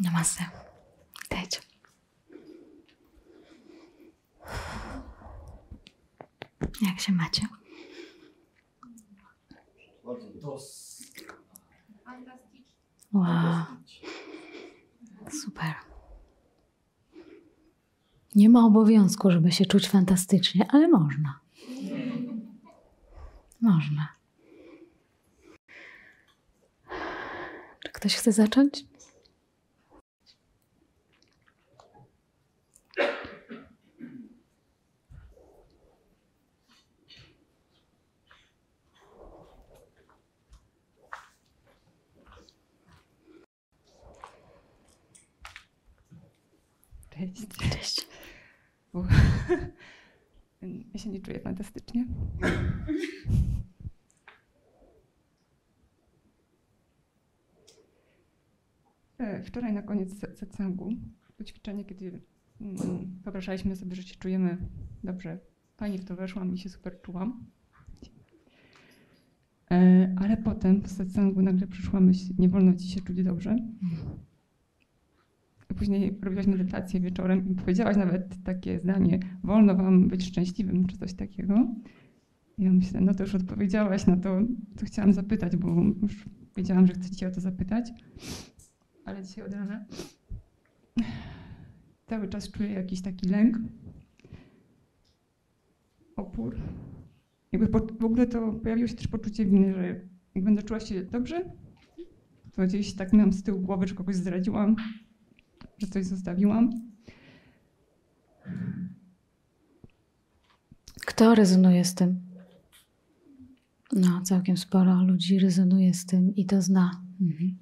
Namaste. Witajcie. Jak się macie? Wow. Super. Nie ma obowiązku, żeby się czuć fantastycznie, ale można. Można. Czy ktoś chce zacząć? Cześć. Cześć. Ja się nie czuję fantastycznie. E, Wczoraj na koniec satsangu, to ćwiczenie, kiedy mm, wyobrażaliśmy sobie, że się czujemy dobrze. Fajnie w to weszłam i się super czułam. E, Ale potem w satsangu nagle przyszła myśl, nie wolno ci się czuć dobrze. Później robiłaś medytację wieczorem i powiedziałaś nawet takie zdanie, wolno wam być szczęśliwym, czy coś takiego. Ja myślę, no to już odpowiedziałaś na to, co chciałam zapytać, bo już wiedziałam, że chcę cię o to zapytać. Ale dzisiaj od rana cały czas czuję jakiś taki lęk, opór. Jakby po, w ogóle to pojawiło się też poczucie winy, że jak będę czuła się dobrze, to gdzieś tak miałam z tyłu głowy, że kogoś zdradziłam, że coś zostawiłam. Kto rezonuje z tym? No, całkiem sporo ludzi rezonuje z tym i to zna. Mhm.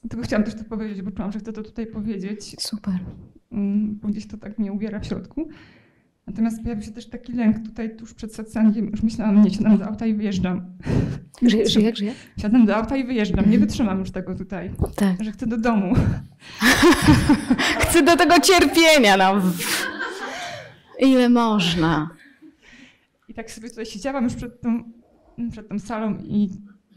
Dlatego chciałam też to powiedzieć, bo czułam, że chcę to tutaj powiedzieć, Super. mm, bo gdzieś to tak mnie uwiera w środku. Natomiast pojawił się też taki lęk tutaj tuż przed satsangiem. Już myślałam, nie, siadam do auta i wyjeżdżam. Żyje, żyje, żyje? Siadam do auta i wyjeżdżam. Nie wytrzymam już tego tutaj, Tak. że chcę do domu. Chcę do tego cierpienia, no. Ile można? I tak sobie tutaj siedziałam już przed tą, przed tą salą i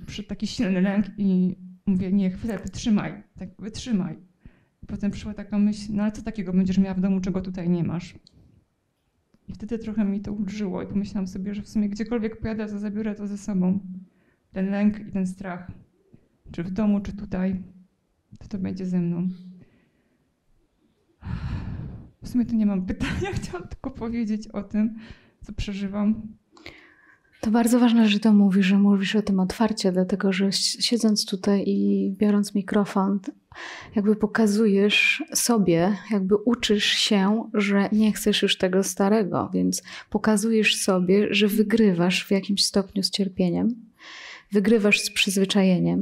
przed taki silny lęk i mówię, nie, chwilę, wytrzymaj, tak wytrzymaj. I potem przyszła taka myśl, no ale co takiego będziesz miała w domu, czego tutaj nie masz? I wtedy trochę mi to ulżyło i pomyślałam sobie, że w sumie gdziekolwiek pojadę, to zabiorę to ze sobą. Ten lęk i ten strach. Czy w domu, czy tutaj, to to będzie ze mną. W sumie tu nie mam pytania, chciałam tylko powiedzieć o tym, co przeżywam. To bardzo ważne, że to mówisz, że mówisz o tym otwarcie, dlatego że siedząc tutaj i biorąc mikrofon, jakby pokazujesz sobie, jakby uczysz się, że nie chcesz już tego starego, więc pokazujesz sobie, że wygrywasz w jakimś stopniu z cierpieniem, wygrywasz z przyzwyczajeniem,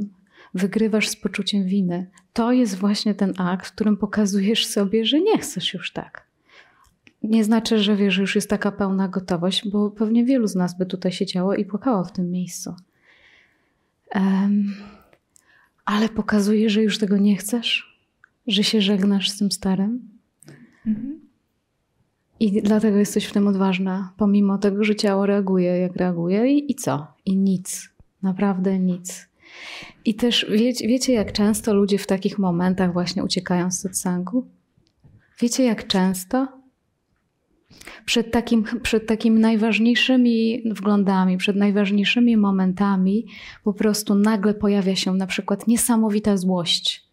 wygrywasz z poczuciem winy. To jest właśnie ten akt, w którym pokazujesz sobie, że nie chcesz już tak. Nie znaczy, że wiesz, że już jest taka pełna gotowość, bo pewnie wielu z nas by tutaj siedziało i płakało w tym miejscu. Um, ale pokazuje, że już tego nie chcesz, że się żegnasz z tym starym. Mhm. I dlatego jesteś w tym odważna, pomimo tego, że ciało reaguje, jak reaguje, i, i co? I nic. Naprawdę nic. I też wiecie, wiecie, jak często ludzie w takich momentach właśnie uciekają z satsangu? Wiecie, jak często? Przed, takim, przed takimi najważniejszymi wglądami, przed najważniejszymi momentami, po prostu nagle pojawia się na przykład niesamowita złość.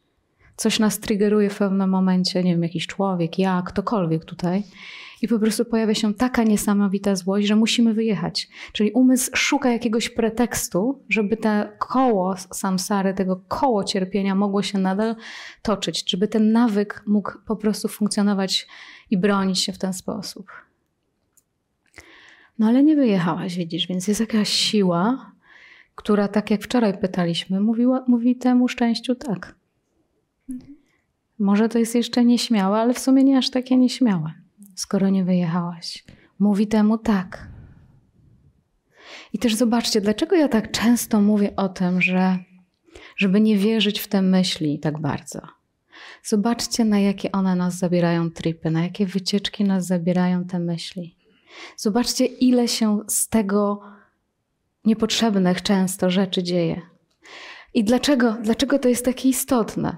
Coś nas triggeruje w pewnym momencie, nie wiem, jakiś człowiek, ja, ktokolwiek tutaj. I po prostu pojawia się taka niesamowita złość, że musimy wyjechać. Czyli umysł szuka jakiegoś pretekstu, żeby te koło samsary, tego koło cierpienia mogło się nadal toczyć, żeby ten nawyk mógł po prostu funkcjonować i bronić się w ten sposób. No ale nie wyjechałaś, widzisz, więc jest jakaś siła, która, tak jak wczoraj pytaliśmy, mówiła, mówi temu szczęściu tak. Może to jest jeszcze nieśmiałe, ale w sumie nie aż takie nieśmiałe, skoro nie wyjechałaś. Mówi temu tak. I też zobaczcie, dlaczego ja tak często mówię o tym, że żeby nie wierzyć w te myśli tak bardzo. Zobaczcie, na jakie one nas zabierają tripy, na jakie wycieczki nas zabierają te myśli. Zobaczcie, ile się z tego niepotrzebnych często rzeczy dzieje. I dlaczego, dlaczego to jest takie istotne?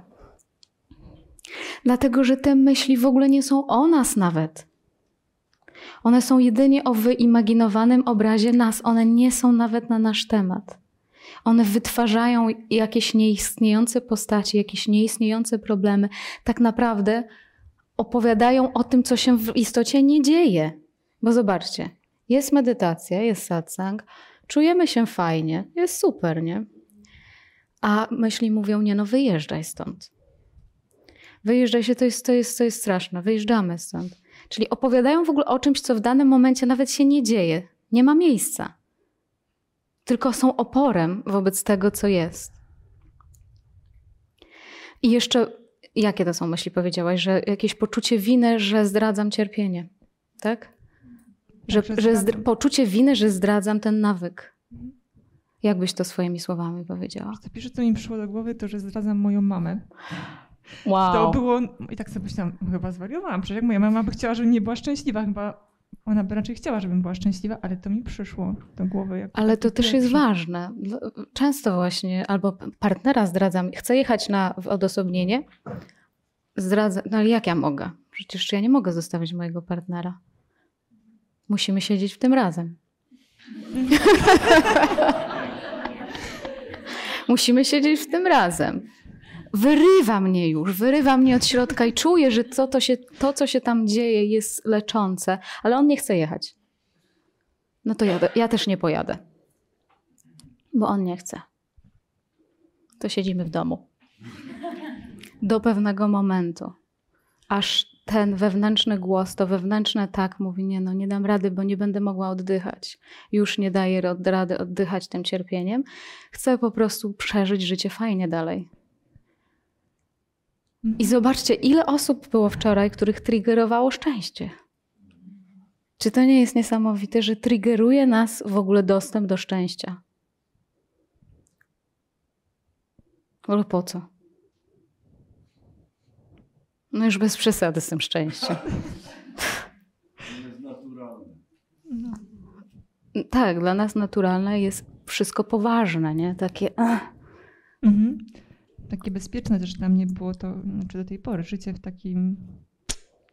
Dlatego, że te myśli w ogóle nie są o nas nawet. One są jedynie o wyimaginowanym obrazie nas, one nie są nawet na nasz temat. One wytwarzają jakieś nieistniejące postacie, jakieś nieistniejące problemy. Tak naprawdę opowiadają o tym, co się w istocie nie dzieje. Bo zobaczcie, jest medytacja, jest satsang, czujemy się fajnie, jest super, nie? A myśli mówią, nie no, wyjeżdżaj stąd. Wyjeżdżaj się, to jest, to jest, to jest straszne, wyjeżdżamy stąd. Czyli opowiadają w ogóle o czymś, co w danym momencie nawet się nie dzieje, nie ma miejsca. Tylko są oporem wobec tego, co jest. I jeszcze, jakie to są myśli? Powiedziałaś, że jakieś poczucie winy, że zdradzam cierpienie, tak? Że, tak, że poczucie winy, że zdradzam ten nawyk. Jak byś to swoimi słowami powiedziała? Pierwsze, co mi przyszło do głowy, to, że zdradzam moją mamę. Wow. To było, i tak sobie myślałam, chyba zwariowałam, przecież jak moja mama by chciała, żebym nie była szczęśliwa, chyba ona by raczej chciała, żebym była szczęśliwa, ale to mi przyszło do głowy. ale to też jest ważne. Często właśnie, albo partnera zdradzam, chcę jechać na odosobnienie, zdradzam, no ale jak ja mogę? Przecież ja nie mogę zostawić mojego partnera. Musimy siedzieć w tym razem. Musimy siedzieć w tym razem wyrywa mnie już, wyrywa mnie od środka i czuję, że to, to, się, to, co się tam dzieje, jest leczące, ale on nie chce jechać. No to ja, ja też nie pojadę, bo on nie chce. To siedzimy w domu. Do pewnego momentu, aż ten wewnętrzny głos, to wewnętrzne tak mówi: Nie, no nie dam rady, bo nie będę mogła oddychać. Już nie daję rady oddychać tym cierpieniem. Chcę po prostu przeżyć życie fajnie dalej. I zobaczcie, ile osób było wczoraj, których triggerowało szczęście. Czy to nie jest niesamowite, że triggeruje nas w ogóle dostęp do szczęścia? Ale po co? No już bez przesady z tym szczęściem. Jest naturalne. Tak, dla nas naturalne jest wszystko poważne, nie? Takie. Mhm takie bezpieczne też dla mnie było to, znaczy do tej pory, życie w takim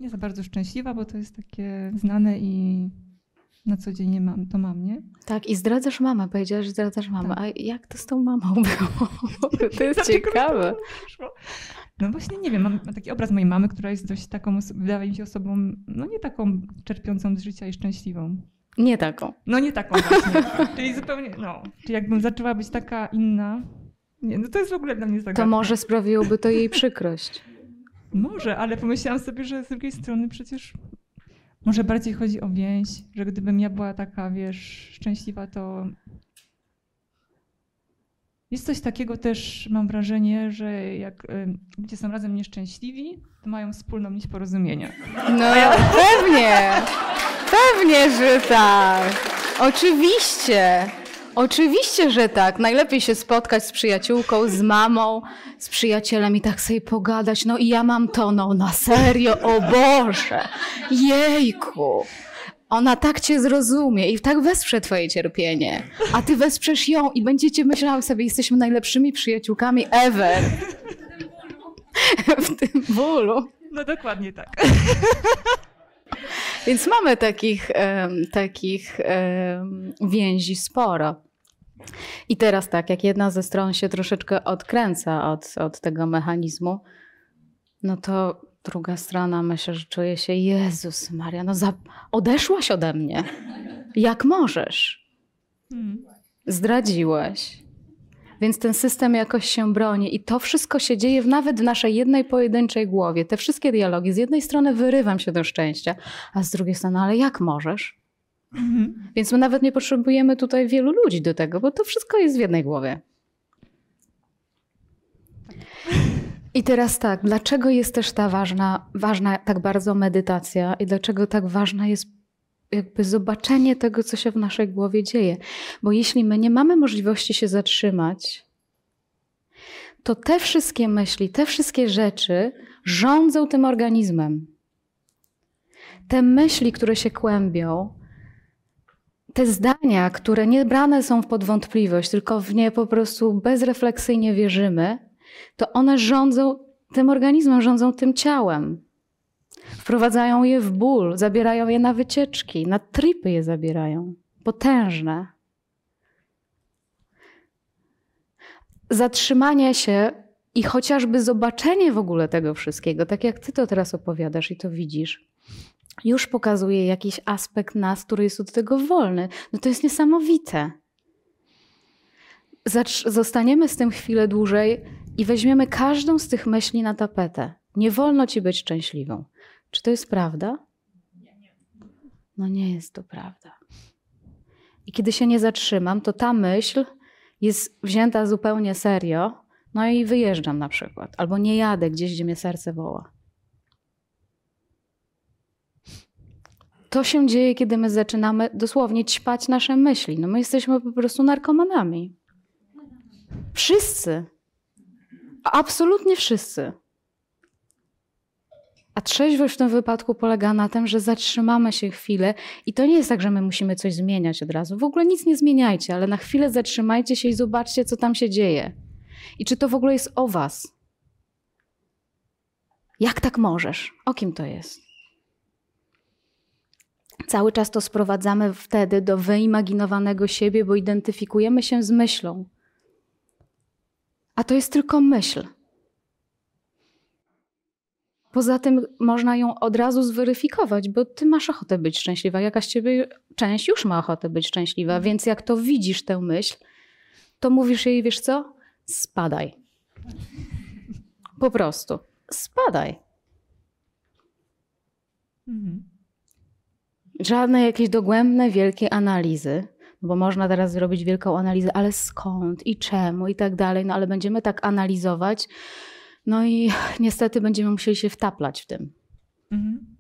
nie za bardzo szczęśliwa, bo to jest takie znane i na co dzień mam, to mam, nie? Tak, i zdradzasz mamę, powiedziałaś, że zdradzasz mamę. Tak. A jak to z tą mamą było? To jest ciekawe. No właśnie, nie wiem, mam, taki obraz mojej mamy, która jest dość taką, wydaje mi się osobą, no nie taką czerpiącą z życia i szczęśliwą. Nie taką. No nie taką właśnie. czyli zupełnie, no, czyli jakbym zaczęła być taka inna, nie, no to jest w ogóle dla mnie zagadka. To może sprawiłoby to jej przykrość. Może, ale pomyślałam sobie, że z drugiej strony przecież może bardziej chodzi o więź, że gdybym ja była taka, wiesz, szczęśliwa, to jest coś takiego też, mam wrażenie, że jak ludzie są razem nieszczęśliwi, to mają wspólną nić porozumienia. No ja... pewnie, pewnie, że tak. Oczywiście. Oczywiście, że tak. Najlepiej się spotkać z przyjaciółką, z mamą, z przyjacielem i tak sobie pogadać. No i ja mam to, no na serio, o Boże, jejku. Ona tak cię zrozumie i tak wesprze twoje cierpienie, a ty wesprzesz ją i będziecie myślały sobie, jesteśmy najlepszymi przyjaciółkami ever. W tym bólu. No dokładnie tak. Więc mamy takich, um, takich um, więzi sporo. I teraz tak, jak jedna ze stron się troszeczkę odkręca od, od tego mechanizmu, no to druga strona myślę, że czuje się, Jezus Maria, no za... odeszłaś ode mnie. Jak możesz? Hmm. Zdradziłeś. Więc ten system jakoś się broni i to wszystko się dzieje nawet w naszej jednej pojedynczej głowie. Te wszystkie dialogi. Z jednej strony wyrywam się do szczęścia, a z drugiej strony, ale jak możesz? Mhm. Więc my nawet nie potrzebujemy tutaj wielu ludzi do tego, bo to wszystko jest w jednej głowie. I teraz tak, dlaczego jest też ta ważna, ważna tak bardzo medytacja i dlaczego tak ważna jest jakby zobaczenie tego, co się w naszej głowie dzieje? Bo jeśli my nie mamy możliwości się zatrzymać, to te wszystkie myśli, te wszystkie rzeczy rządzą tym organizmem. Te myśli, które się kłębią, te zdania, które nie brane są pod wątpliwość, tylko w nie po prostu bezrefleksyjnie wierzymy, to one rządzą tym organizmem, rządzą tym ciałem. Wprowadzają je w ból, zabierają je na wycieczki, na tripy je zabierają. Potężne. Zatrzymanie się i chociażby zobaczenie w ogóle tego wszystkiego, tak jak ty to teraz opowiadasz i to widzisz, już pokazuje jakiś aspekt nas, który jest od tego wolny. No to jest niesamowite. Zostaniemy z tym chwilę dłużej i weźmiemy każdą z tych myśli na tapetę. Nie wolno ci być szczęśliwą. Czy to jest prawda? No nie jest to prawda. I kiedy się nie zatrzymam, to ta myśl jest wzięta zupełnie serio, no i wyjeżdżam na przykład, albo nie jadę gdzieś, gdzie mnie serce woła. To się dzieje, kiedy my zaczynamy dosłownie ćpać nasze myśli. No my jesteśmy po prostu narkomanami. Wszyscy. Absolutnie wszyscy. A trzeźwość w tym wypadku polega na tym, że zatrzymamy się chwilę i to nie jest tak, że my musimy coś zmieniać od razu. W ogóle nic nie zmieniajcie, ale na chwilę zatrzymajcie się i zobaczcie, co tam się dzieje. I czy to w ogóle jest o was? Jak tak możesz? O kim to jest? Cały czas to sprowadzamy wtedy do wyimaginowanego siebie, bo identyfikujemy się z myślą. A to jest tylko myśl. Poza tym można ją od razu zweryfikować, bo ty masz ochotę być szczęśliwa. Jakaś ciebie część już ma ochotę być szczęśliwa, więc jak to widzisz tę myśl, to mówisz jej, wiesz co? Spadaj. Po prostu. Spadaj. Mhm. Żadne jakieś dogłębne, wielkie analizy, bo można teraz zrobić wielką analizę, ale skąd i czemu i tak dalej, no ale będziemy tak analizować, no i niestety będziemy musieli się wtaplać w tym. Mhm.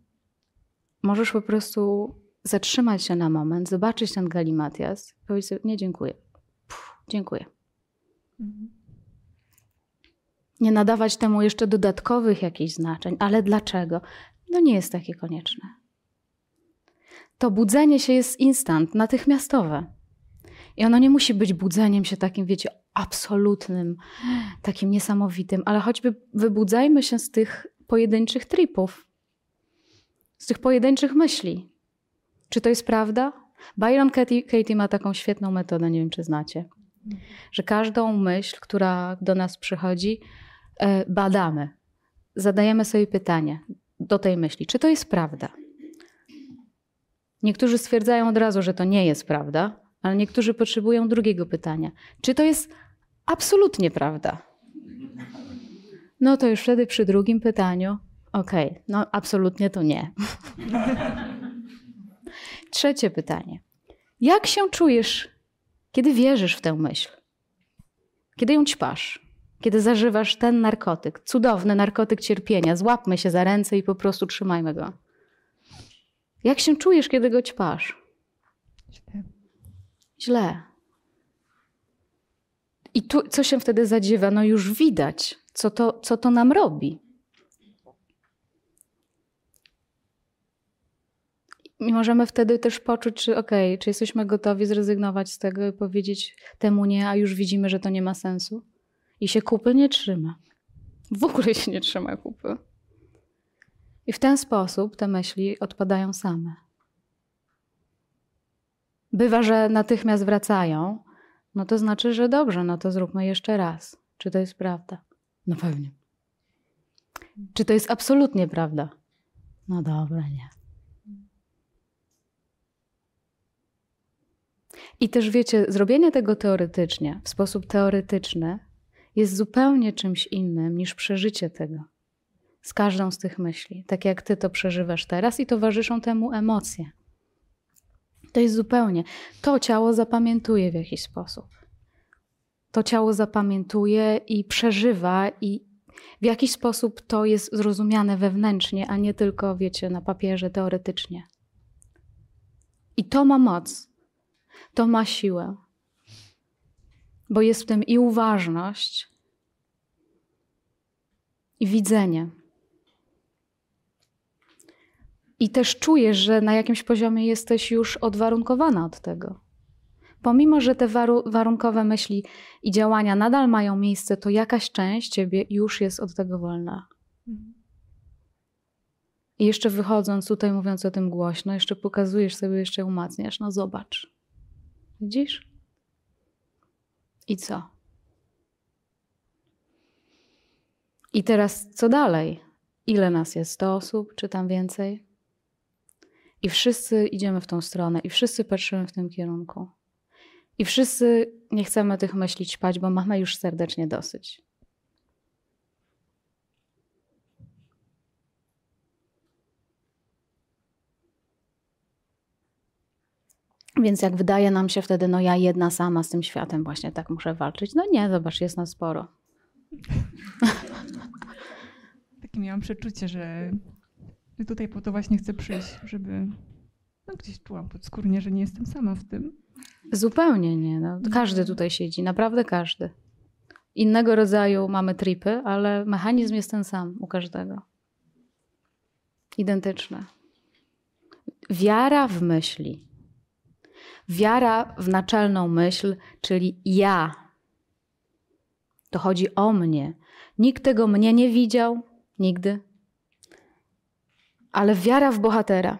Możesz po prostu zatrzymać się na moment, zobaczyć ten galimatias powiedzieć sobie, nie dziękuję. Puh, dziękuję. Mhm. Nie nadawać temu jeszcze dodatkowych jakichś znaczeń, ale dlaczego? No nie jest takie konieczne. To budzenie się jest instant, natychmiastowe. I ono nie musi być budzeniem się takim, wiecie, absolutnym, takim niesamowitym, ale choćby wybudzajmy się z tych pojedynczych tripów, z tych pojedynczych myśli. Czy to jest prawda? Byron Katie, Katie ma taką świetną metodę, nie wiem czy znacie, że każdą myśl, która do nas przychodzi, e, badamy. Zadajemy sobie pytanie do tej myśli, czy to jest prawda? Niektórzy stwierdzają od razu, że to nie jest prawda, ale niektórzy potrzebują drugiego pytania. Czy to jest absolutnie prawda? No to już wtedy przy drugim pytaniu, okej, okay, no absolutnie to nie. Trzecie pytanie. Jak się czujesz, kiedy wierzysz w tę myśl? Kiedy ją ćpasz? Kiedy zażywasz ten narkotyk, cudowny narkotyk cierpienia, złapmy się za ręce i po prostu trzymajmy go. Jak się czujesz, kiedy go ćpasz? źle. I tu, co się wtedy zadziewa? No już widać, co to, co to nam robi. I możemy wtedy też poczuć, czy okej, okay, czy jesteśmy gotowi zrezygnować z tego i powiedzieć temu nie, a już widzimy, że to nie ma sensu. I się kupy nie trzyma. W ogóle się nie trzyma kupy. I w ten sposób te myśli odpadają same. Bywa, że natychmiast wracają, no to znaczy, że dobrze, no to zróbmy jeszcze raz. Czy to jest prawda? No pewnie. Czy to jest absolutnie prawda? No dobra, nie. I też wiecie, zrobienie tego teoretycznie, w sposób teoretyczny, jest zupełnie czymś innym niż przeżycie tego. Z każdą z tych myśli. Tak jak ty to przeżywasz teraz i towarzyszą temu emocje. To jest zupełnie. To ciało zapamiętuje w jakiś sposób. To ciało zapamiętuje i przeżywa, i w jakiś sposób to jest zrozumiane wewnętrznie, a nie tylko, wiecie, na papierze teoretycznie. I to ma moc, to ma siłę, bo jest w tym i uważność, i widzenie. I też czujesz, że na jakimś poziomie jesteś już odwarunkowana od tego. Pomimo, że te waru- warunkowe myśli i działania nadal mają miejsce, to jakaś część ciebie już jest od tego wolna. I jeszcze wychodząc tutaj, mówiąc o tym głośno, jeszcze pokazujesz sobie, jeszcze umacniasz. No zobacz. Widzisz? I co? I teraz co dalej? Ile nas jest? 100 osób, czy tam więcej? I wszyscy idziemy w tą stronę, i wszyscy patrzymy w tym kierunku. I wszyscy nie chcemy tych myśli ćpać, bo mamy już serdecznie dosyć. Więc jak wydaje nam się wtedy, no ja jedna sama z tym światem właśnie tak muszę walczyć. No nie, zobacz, jest nas sporo. Takie miałam przeczucie, że że tutaj po to właśnie chcę przyjść, żeby no gdzieś czułam podskórnie, że nie jestem sama w tym. Zupełnie nie. No. Każdy tutaj siedzi, naprawdę każdy. Innego rodzaju mamy tripy, ale mechanizm jest ten sam u każdego. Identyczny. Wiara w myśli. Wiara w naczelną myśl, czyli ja. To chodzi o mnie. Nikt tego mnie nie widział, nigdy. Ale wiara w bohatera.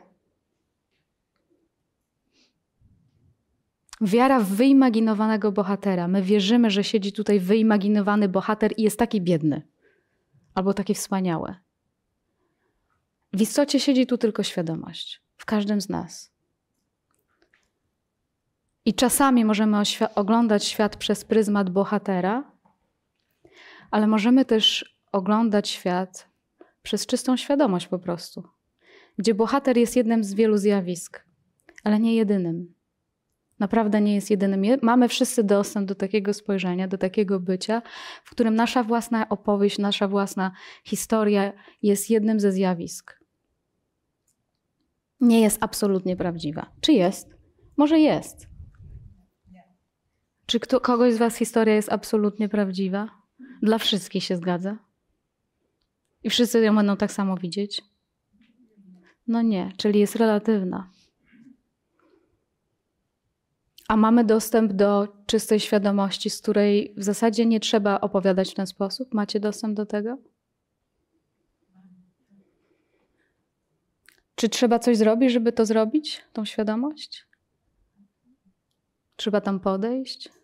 Wiara w wyimaginowanego bohatera. My wierzymy, że siedzi tutaj wyimaginowany bohater i jest taki biedny albo taki wspaniały. W istocie siedzi tu tylko świadomość w każdym z nas. I czasami możemy oglądać świat przez pryzmat bohatera, ale możemy też oglądać świat przez czystą świadomość po prostu, gdzie bohater jest jednym z wielu zjawisk, ale nie jedynym. Naprawdę nie jest jedynym. Mamy wszyscy dostęp do takiego spojrzenia, do takiego bycia, w którym nasza własna opowieść, nasza własna historia jest jednym ze zjawisk. Nie jest absolutnie prawdziwa. Czy jest? Może jest. Czy kto, kogoś z Was historia jest absolutnie prawdziwa? Dla wszystkich się zgadza? I wszyscy ją będą tak samo widzieć? No nie, czyli jest relatywna. A mamy dostęp do czystej świadomości, z której w zasadzie nie trzeba opowiadać w ten sposób? Macie dostęp do tego? Czy trzeba coś zrobić, żeby to zrobić, tą świadomość? Trzeba tam podejść?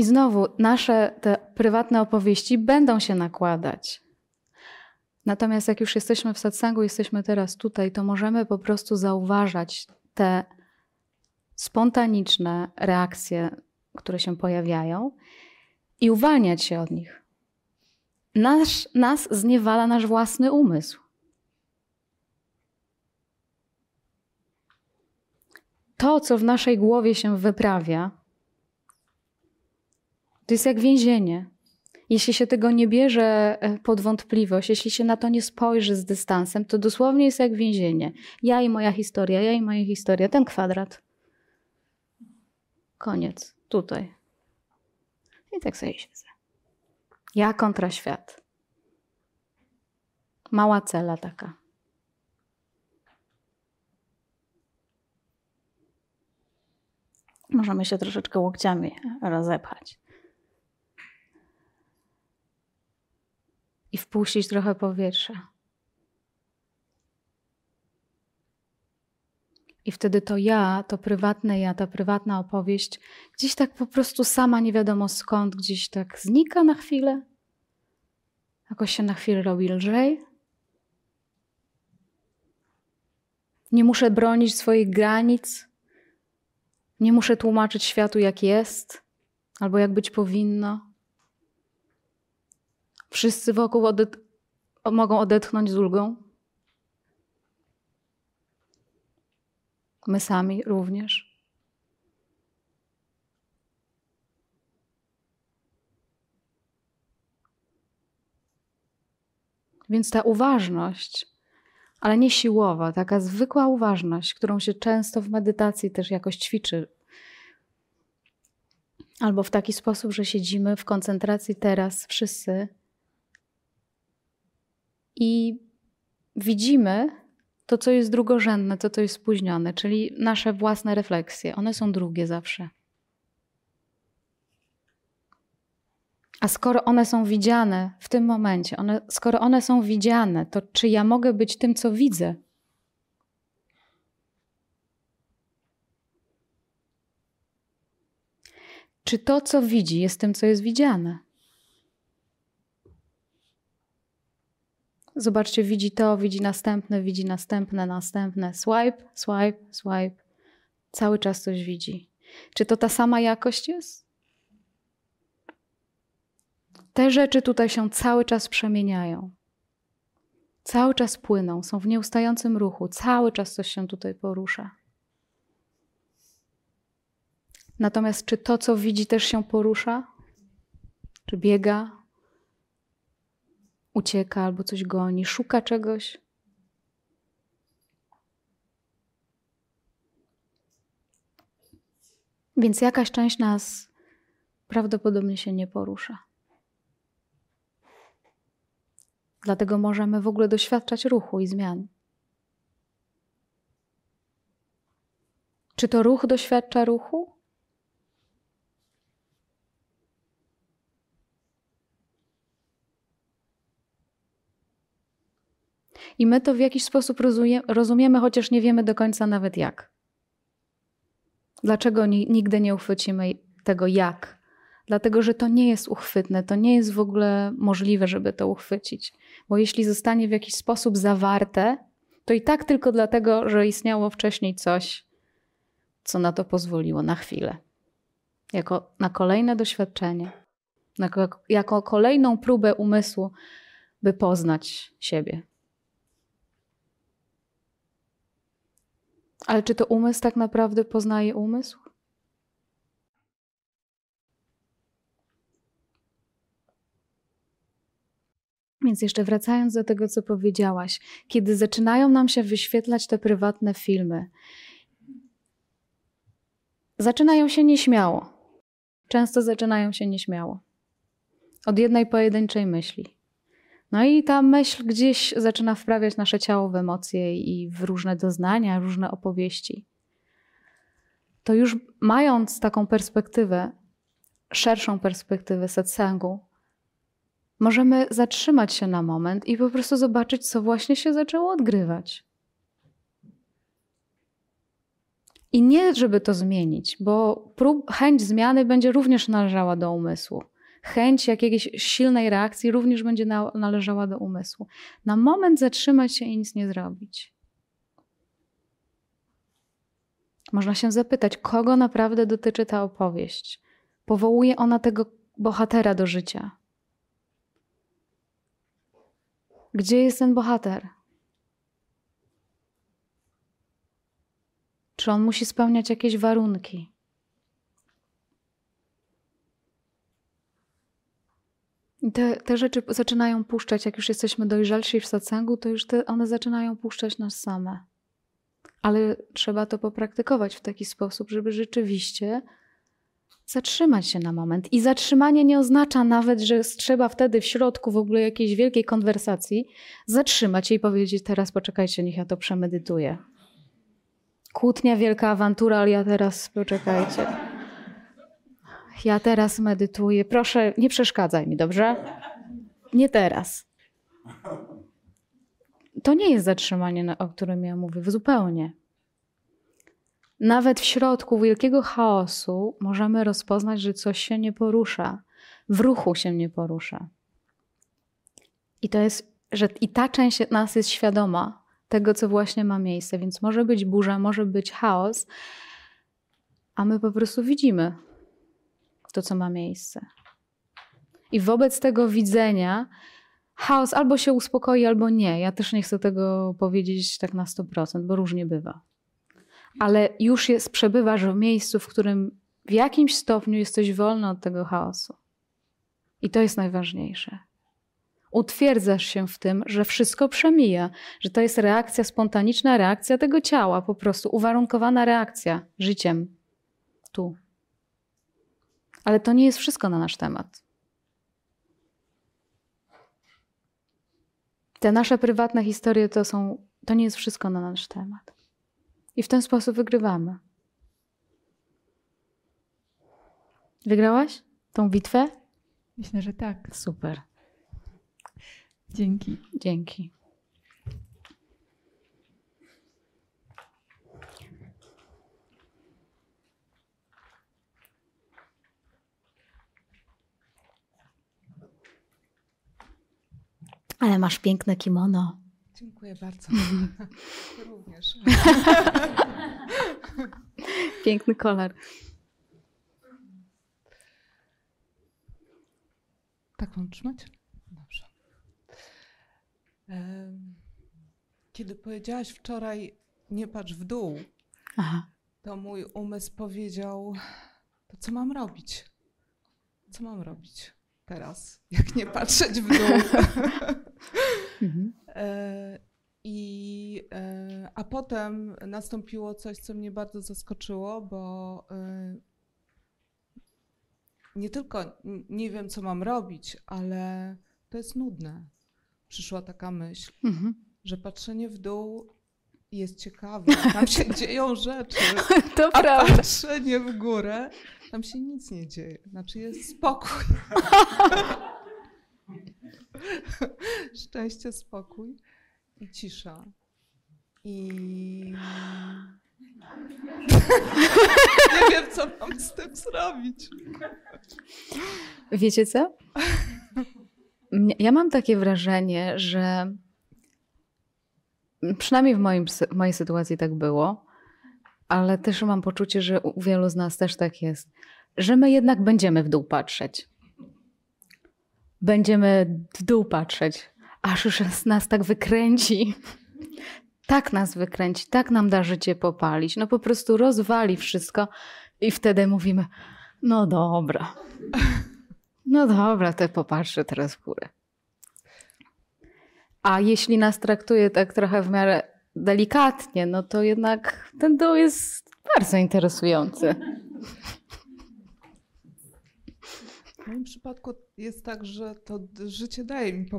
I znowu nasze te prywatne opowieści będą się nakładać. Natomiast jak już jesteśmy w satsangu, jesteśmy teraz tutaj, to możemy po prostu zauważać te spontaniczne reakcje, które się pojawiają i uwalniać się od nich. Nasz, nas zniewala nasz własny umysł. To, co w naszej głowie się wyprawia, to jest jak więzienie. Jeśli się tego nie bierze e, pod wątpliwość, jeśli się na to nie spojrzy z dystansem, to dosłownie jest jak więzienie. Ja i moja historia, ja i moja historia, ten kwadrat. Koniec. Tutaj. I tak sobie siedzę. Ja kontra świat. Mała cela taka. Możemy się troszeczkę łokciami rozepchać. I wpuścić trochę powietrza. I wtedy to ja, to prywatne ja, ta prywatna opowieść, gdzieś tak po prostu sama nie wiadomo skąd, gdzieś tak znika na chwilę. Jakoś się na chwilę robi lżej. Nie muszę bronić swoich granic. Nie muszę tłumaczyć światu, jak jest albo jak być powinno. Wszyscy wokół mogą odetchnąć z ulgą. My sami również. Więc ta uważność, ale nie siłowa, taka zwykła uważność, którą się często w medytacji też jakoś ćwiczy, albo w taki sposób, że siedzimy w koncentracji teraz wszyscy i widzimy To, co jest drugorzędne, to, co jest spóźnione, czyli nasze własne refleksje, one są drugie zawsze. A skoro one są widziane w tym momencie, one, skoro one są widziane, to czy ja mogę być tym, co widzę? Czy to, co widzi, jest tym, co jest widziane? Zobaczcie, widzi to, widzi następne, widzi następne, następne. Swipe, swipe, swipe. Cały czas coś widzi. Czy to ta sama jakość jest? Te rzeczy tutaj się cały czas przemieniają. Cały czas płyną, są w nieustającym ruchu, cały czas coś się tutaj porusza. Natomiast czy to, co widzi, też się porusza? Czy biega, ucieka albo coś goni, szuka czegoś? Więc jakaś część nas prawdopodobnie się nie porusza. Dlatego możemy w ogóle doświadczać ruchu i zmian. Czy to ruch doświadcza ruchu? I my to w jakiś sposób rozumiemy, chociaż nie wiemy do końca nawet jak. Dlaczego nigdy nie uchwycimy tego jak? Dlatego, że to nie jest uchwytne, to nie jest w ogóle możliwe, żeby to uchwycić. Bo jeśli zostanie w jakiś sposób zawarte, to i tak tylko dlatego, że istniało wcześniej coś, co na to pozwoliło na chwilę. Jako na kolejne doświadczenie, jako, jako kolejną próbę umysłu, by poznać siebie. Ale czy to umysł tak naprawdę poznaje umysł? Więc jeszcze wracając do tego, co powiedziałaś, kiedy zaczynają nam się wyświetlać te prywatne filmy, zaczynają się nieśmiało. Często zaczynają się nieśmiało. Od jednej pojedynczej myśli. No i ta myśl gdzieś zaczyna wprawiać nasze ciało w emocje i w różne doznania, różne opowieści. To już mając taką perspektywę, szerszą perspektywę satsangu, możemy zatrzymać się na moment i po prostu zobaczyć, co właśnie się zaczęło odgrywać. I nie, żeby to zmienić, bo prób, chęć zmiany będzie również należała do umysłu chęć jakiejś silnej reakcji również będzie należała do umysłu. Na moment zatrzymać się i nic nie zrobić. Można się zapytać, kogo naprawdę dotyczy ta opowieść. Powołuje ona tego bohatera do życia. Gdzie jest ten bohater? Czy on musi spełniać jakieś warunki? Te, te rzeczy zaczynają puszczać, jak już jesteśmy dojrzalsi w satsangu, to już te, one zaczynają puszczać nas same. Ale trzeba to popraktykować w taki sposób, żeby rzeczywiście zatrzymać się na moment. I zatrzymanie nie oznacza nawet, że trzeba wtedy w środku w ogóle jakiejś wielkiej konwersacji zatrzymać się i powiedzieć: Teraz poczekajcie, niech ja to przemedytuję. Kłótnia, wielka awantura, ale ja teraz poczekajcie ja teraz medytuję. Proszę, nie przeszkadzaj mi, dobrze? Nie teraz. To nie jest zatrzymanie, o którym ja mówię, zupełnie. Nawet w środku wielkiego chaosu możemy rozpoznać, że coś się nie porusza, w ruchu się nie porusza. I to jest, że i ta część nas jest świadoma tego, co właśnie ma miejsce, więc może być burza, może być chaos, a my po prostu widzimy, to, co ma miejsce. I wobec tego widzenia chaos albo się uspokoi, albo nie. Ja też nie chcę tego powiedzieć tak na 100%, bo różnie bywa. Ale już jest, przebywasz w miejscu, w którym w jakimś stopniu jesteś wolny od tego chaosu. I to jest najważniejsze. Utwierdzasz się w tym, że wszystko przemija, że to jest reakcja, spontaniczna reakcja tego ciała, po prostu uwarunkowana reakcja życiem tu. Ale to nie jest wszystko na nasz temat. Te nasze prywatne historie to są to nie jest wszystko na nasz temat. I w ten sposób wygrywamy. Wygrałaś tą bitwę? Myślę, że tak. Super. Dzięki. Dzięki. Ale masz piękne kimono. Dziękuję bardzo. Również. Piękny kolor. Tak mam trzymać? Dobrze. Kiedy powiedziałaś wczoraj, nie patrz w dół, Aha. to mój umysł powiedział, to co mam robić? Co mam robić teraz, jak nie patrzeć w dół? Mhm. E, I, e, a potem nastąpiło coś, co mnie bardzo zaskoczyło, bo e, nie tylko nie wiem, co mam robić, ale to jest nudne. Przyszła taka myśl, Mhm. że patrzenie w dół jest ciekawe, tam się dzieją rzeczy, To a prawda. patrzenie w górę, tam się nic nie dzieje. Znaczy jest spokój. Szczęście, spokój i cisza. I nie wiem, co mam z tym zrobić. Wiecie co? Ja mam takie wrażenie, że przynajmniej w moim, w mojej sytuacji tak było, ale też mam poczucie, że u wielu z nas też tak jest, że my jednak będziemy w dół patrzeć. Będziemy w dół patrzeć, aż już nas tak wykręci. Tak nas wykręci, tak nam da życie popalić. No po prostu rozwali wszystko i wtedy mówimy, no dobra. No dobra, to popatrzę teraz w górę. A jeśli nas traktuje tak trochę w miarę delikatnie, no to jednak ten dół jest bardzo interesujący. W moim przypadku jest tak, że to życie daje mi.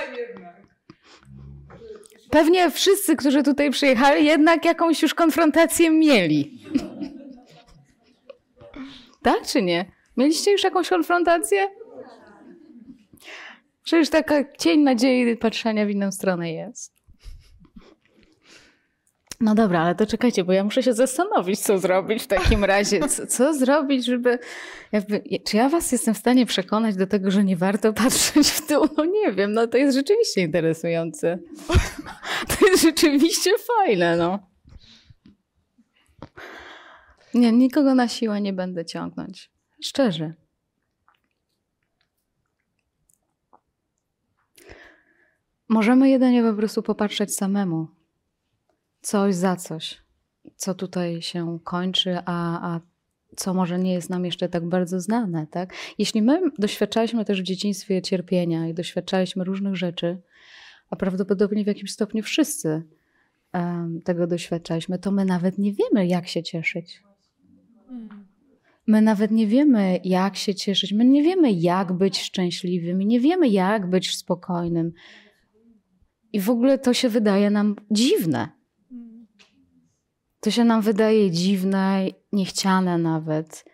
A jednak. Pewnie wszyscy, którzy tutaj przyjechali, jednak jakąś już konfrontację mieli. Tak czy nie? Mieliście już jakąś konfrontację? Przecież taka cień nadziei patrzenia w inną stronę jest. No dobra, ale to czekajcie, bo ja muszę się zastanowić, co zrobić w takim razie. Co, co zrobić, żeby. Jakby, czy ja was jestem w stanie przekonać do tego, że nie warto patrzeć w dół? No nie wiem, no to jest rzeczywiście interesujące. To jest rzeczywiście fajne, no. Nie, nikogo na siłę nie będę ciągnąć. Szczerze. Możemy jedynie po prostu popatrzeć samemu. Coś za coś. Co tutaj się kończy, a, a co może nie jest nam jeszcze tak bardzo znane, tak? Jeśli my doświadczaliśmy też w dzieciństwie cierpienia i doświadczaliśmy różnych rzeczy, a prawdopodobnie w jakimś stopniu wszyscy em, tego doświadczaliśmy, to my nawet nie wiemy, jak się cieszyć. My nawet nie wiemy, jak się cieszyć, my nie wiemy, jak być szczęśliwym, nie wiemy, jak być spokojnym. I w ogóle to się wydaje nam dziwne. To się nam wydaje dziwne, niechciane nawet.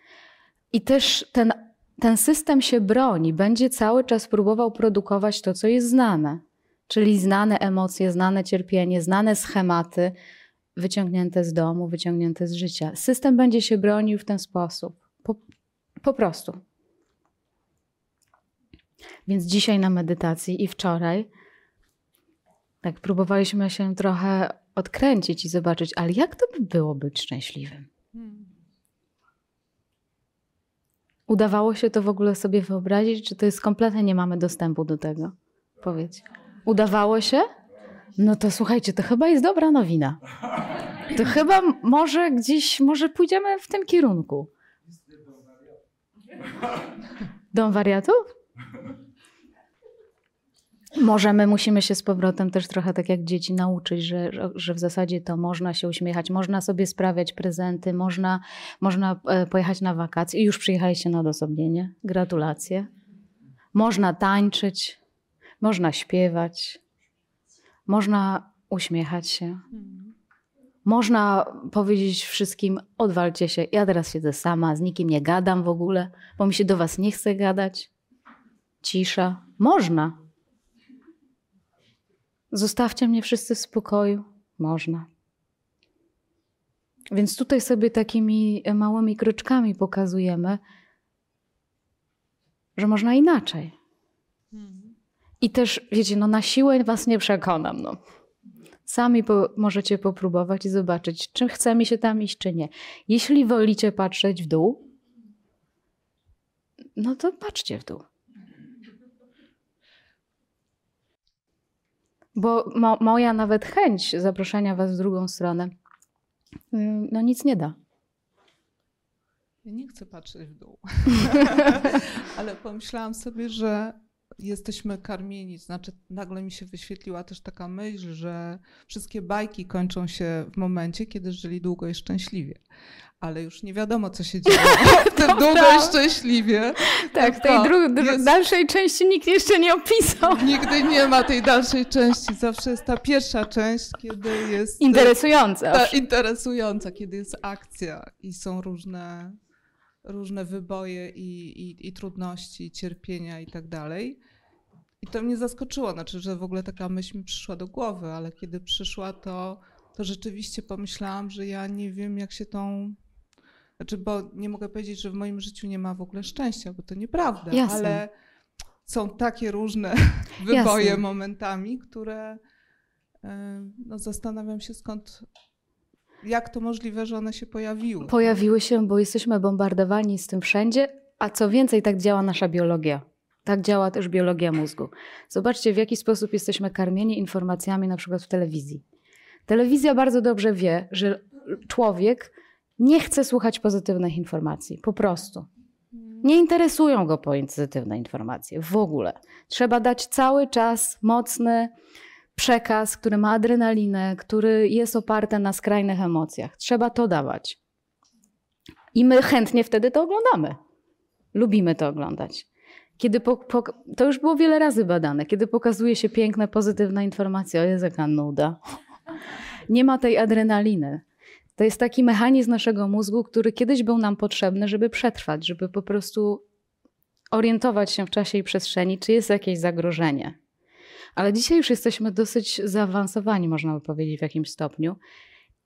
I też ten, ten system się broni, będzie cały czas próbował produkować to, co jest znane. Czyli znane emocje, znane cierpienie, znane schematy, wyciągnięte z domu, wyciągnięte z życia. System będzie się bronił w ten sposób. Po, po prostu. Więc dzisiaj na medytacji i wczoraj tak próbowaliśmy się trochę odkręcić i zobaczyć, ale jak to by było być szczęśliwym? Udawało się to w ogóle sobie wyobrazić, czy to jest kompletnie nie mamy dostępu do tego? Powiedz. Udawało się? No to słuchajcie, to chyba jest dobra nowina. To chyba może gdzieś, może pójdziemy w tym kierunku. Dom wariatów? Może my musimy się z powrotem też trochę tak jak dzieci nauczyć, że, że- w zasadzie to można się uśmiechać, można sobie sprawiać prezenty, można, można e, pojechać na wakacje i już przyjechaliście na odosobnienie. Gratulacje. Można tańczyć, można śpiewać, Można uśmiechać się. Można powiedzieć wszystkim: odwalcie się, ja teraz siedzę sama, z nikim nie gadam w ogóle, bo mi się do was nie chce gadać. Cisza. Można. Zostawcie mnie wszyscy w spokoju. Można. Więc tutaj sobie takimi małymi kroczkami pokazujemy, że można inaczej. I też, wiecie, no na siłę was nie przekonam. No. Sami po, możecie popróbować i zobaczyć, czy chce mi się tam iść, czy nie. Jeśli wolicie patrzeć w dół, no to patrzcie w dół. Bo mo, moja nawet chęć zaproszenia was w drugą stronę, ym, no nic nie da. Ja nie chcę patrzeć w dół. Ale pomyślałam sobie, że jesteśmy karmieni. Znaczy, nagle mi się wyświetliła też taka myśl, że wszystkie bajki kończą się w momencie, kiedy żyli długo i szczęśliwie. Ale już nie wiadomo, co się dzieje w tym długo i szczęśliwie. Tak, tej jest- dalszej części nikt jeszcze nie opisał. Nigdy nie ma tej dalszej części. Zawsze jest ta pierwsza część, kiedy jest Interesujące. ta interesująca, kiedy jest akcja i są różne, różne wyboje i, i, i trudności, i cierpienia i tak dalej. I to mnie zaskoczyło, znaczy, że w ogóle taka myśl mi przyszła do głowy, ale kiedy przyszła, to, to rzeczywiście pomyślałam, że ja nie wiem, jak się tą. Znaczy, bo nie mogę powiedzieć, że w moim życiu nie ma w ogóle szczęścia, bo to nieprawda, Jasne. ale są takie różne wyboje Jasne. momentami, które no, zastanawiam się skąd, jak to możliwe, że one się pojawiły. Pojawiły się, bo jesteśmy bombardowani z tym wszędzie, a co więcej, tak działa nasza biologia. Tak działa też biologia mózgu. Zobaczcie, w jaki sposób jesteśmy karmieni informacjami, na przykład w telewizji. Telewizja bardzo dobrze wie, że człowiek nie chce słuchać pozytywnych informacji. Po prostu. Nie interesują go pozytywne informacje w ogóle. Trzeba dać cały czas mocny przekaz, który ma adrenalinę, który jest oparty na skrajnych emocjach. Trzeba to dawać. I my chętnie wtedy to oglądamy. Lubimy to oglądać. Kiedy po, po, to już było wiele razy badane. Kiedy pokazuje się piękne, pozytywne informacje, o jest jaka nuda. Nie ma tej adrenaliny. To jest taki mechanizm naszego mózgu, który kiedyś był nam potrzebny, żeby przetrwać, żeby po prostu orientować się w czasie i przestrzeni, czy jest jakieś zagrożenie. Ale dzisiaj już jesteśmy dosyć zaawansowani, można by powiedzieć, w jakimś stopniu.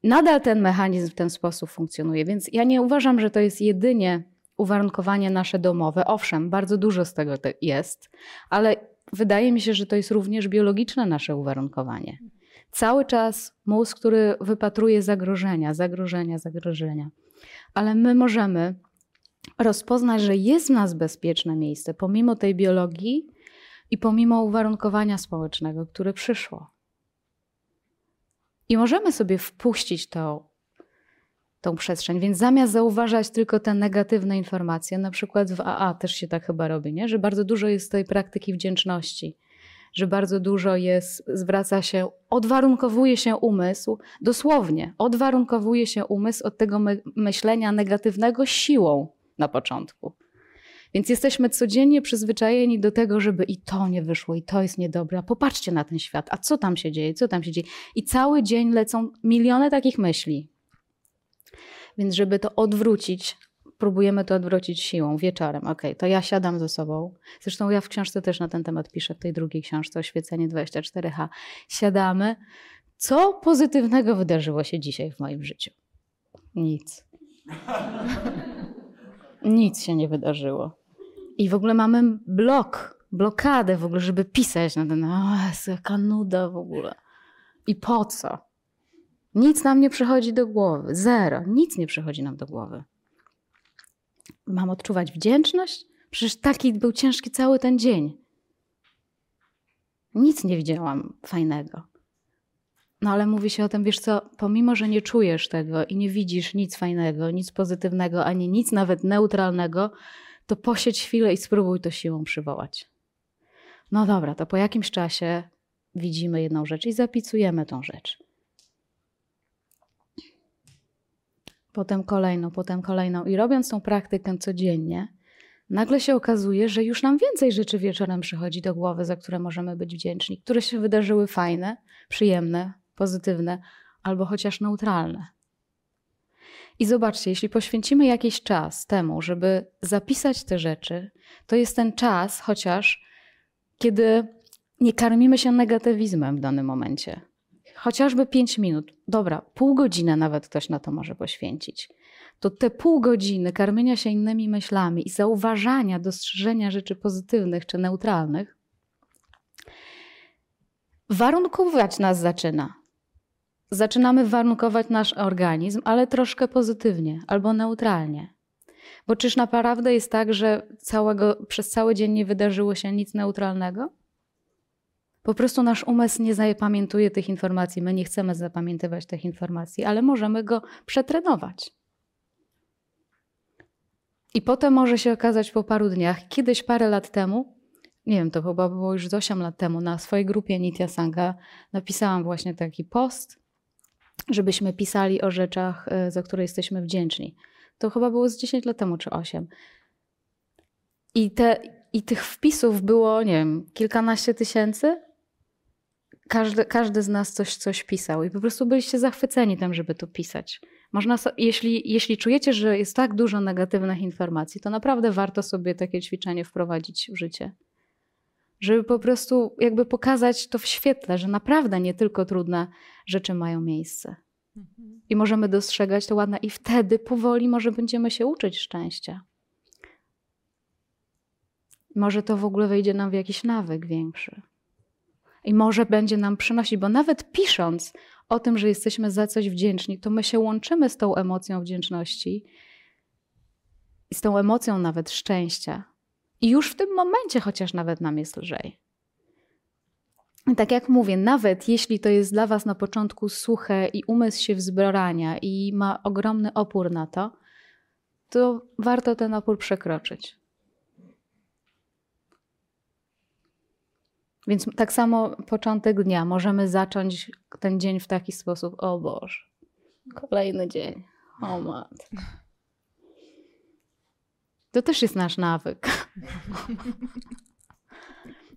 Nadal ten mechanizm w ten sposób funkcjonuje, więc ja nie uważam, że to jest jedynie uwarunkowanie nasze domowe. Owszem, bardzo dużo z tego te- jest, ale wydaje mi się, że to jest również biologiczne nasze uwarunkowanie. Cały czas mózg, który wypatruje zagrożenia, zagrożenia, zagrożenia. Ale my możemy rozpoznać, że jest w nas bezpieczne miejsce, pomimo tej biologii i pomimo uwarunkowania społecznego, które przyszło. I możemy sobie wpuścić to, tą przestrzeń, więc zamiast zauważać tylko te negatywne informacje, na przykład w AA też się tak chyba robi, nie? że bardzo dużo jest tej praktyki wdzięczności, że bardzo dużo jest, zwraca się, odwarunkowuje się umysł, dosłownie, odwarunkowuje się umysł od tego my, myślenia negatywnego siłą na początku. Więc jesteśmy codziennie przyzwyczajeni do tego, żeby i to nie wyszło, i to jest niedobre. A popatrzcie na ten świat, a co tam się dzieje, co tam się dzieje. I cały dzień lecą miliony takich myśli. Więc żeby to odwrócić, próbujemy to odwrócić siłą, wieczorem. Ok, to ja siadam ze sobą. Zresztą ja w książce też na ten temat piszę, w tej drugiej książce, Oświecenie 24H. Siadamy. Co pozytywnego wydarzyło się dzisiaj w moim życiu? Nic. Nic się nie wydarzyło. I w ogóle mamy blok, blokadę w ogóle, żeby pisać na ten, o jaka nuda w ogóle. I po co? Nic nam nie przychodzi do głowy. Zero. Nic nie przychodzi nam do głowy. Mam odczuwać wdzięczność? Przecież taki był ciężki cały ten dzień. Nic nie widziałam fajnego. No ale mówi się o tym, wiesz co, pomimo, że nie czujesz tego i nie widzisz nic fajnego, nic pozytywnego, ani nic nawet neutralnego, to posiedź chwilę i spróbuj to siłą przywołać. No dobra, to po jakimś czasie widzimy jedną rzecz i zapisujemy tą rzecz. Potem kolejną, potem kolejną. I robiąc tą praktykę codziennie, nagle się okazuje, że już nam więcej rzeczy wieczorem przychodzi do głowy, za które możemy być wdzięczni, które się wydarzyły fajne, przyjemne, pozytywne albo chociaż neutralne. I zobaczcie, jeśli poświęcimy jakiś czas temu, żeby zapisać te rzeczy, to jest ten czas chociaż, kiedy nie karmimy się negatywizmem w danym momencie. Chociażby 5 minut, dobra, pół godziny nawet ktoś na to może poświęcić. To te pół godziny karmienia się innymi myślami i zauważania, dostrzeżenia rzeczy pozytywnych czy neutralnych, warunkować nas zaczyna. Zaczynamy warunkować nasz organizm, ale troszkę pozytywnie albo neutralnie. Bo czyż naprawdę jest tak, że całego, przez cały dzień nie wydarzyło się nic neutralnego? Po prostu nasz umysł nie zapamiętuje tych informacji. My nie chcemy zapamiętywać tych informacji, ale możemy go przetrenować. I potem może się okazać po paru dniach, kiedyś parę lat temu, nie wiem, to chyba było już z 8 lat temu, na swojej grupie Nitya Sangha napisałam właśnie taki post, żebyśmy pisali o rzeczach, e, za które jesteśmy wdzięczni. To chyba było z 10 lat temu czy 8. I, te, I tych wpisów było, nie wiem, kilkanaście tysięcy. Każdy, każdy z nas coś, coś pisał i po prostu byliście zachwyceni tym, żeby to pisać. Można, jeśli, jeśli czujecie, że jest tak dużo negatywnych informacji, to naprawdę warto sobie takie ćwiczenie wprowadzić w życie. Żeby po prostu jakby pokazać to w świetle, że naprawdę nie tylko trudne rzeczy mają miejsce. I możemy dostrzegać to ładne, i wtedy powoli może będziemy się uczyć szczęścia. Może to w ogóle wejdzie nam w jakiś nawyk większy. I może będzie nam przynosić, bo nawet pisząc o tym, że jesteśmy za coś wdzięczni, to my się łączymy z tą emocją wdzięczności i z tą emocją nawet szczęścia. I już w tym momencie chociaż nawet nam jest lżej. I tak jak mówię, nawet jeśli to jest dla Was na początku suche i umysł się wzbrania i ma ogromny opór na to, to warto ten opór przekroczyć. Więc tak samo początek dnia możemy zacząć ten dzień w taki sposób: O Boże, kolejny dzień. O. To też jest nasz nawyk.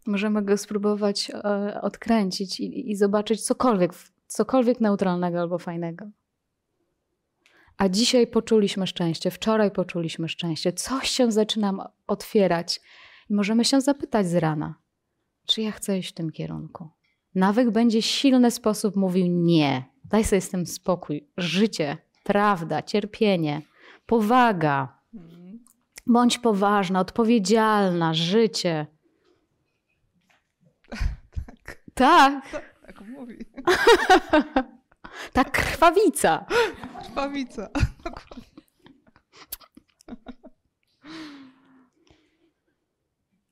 możemy go spróbować e, odkręcić i, i zobaczyć cokolwiek, cokolwiek neutralnego albo fajnego. A dzisiaj poczuliśmy szczęście, wczoraj poczuliśmy szczęście, coś się zaczyna otwierać i możemy się zapytać z rana czy ja chcę iść w tym kierunku. Nawyk będzie silny sposób mówił nie. Daj sobie z tym spokój. Życie, prawda, cierpienie, powaga. Bądź poważna, odpowiedzialna, życie. Tak. Tak. Tak, tak mówi. Ta krwawica. Krwawica.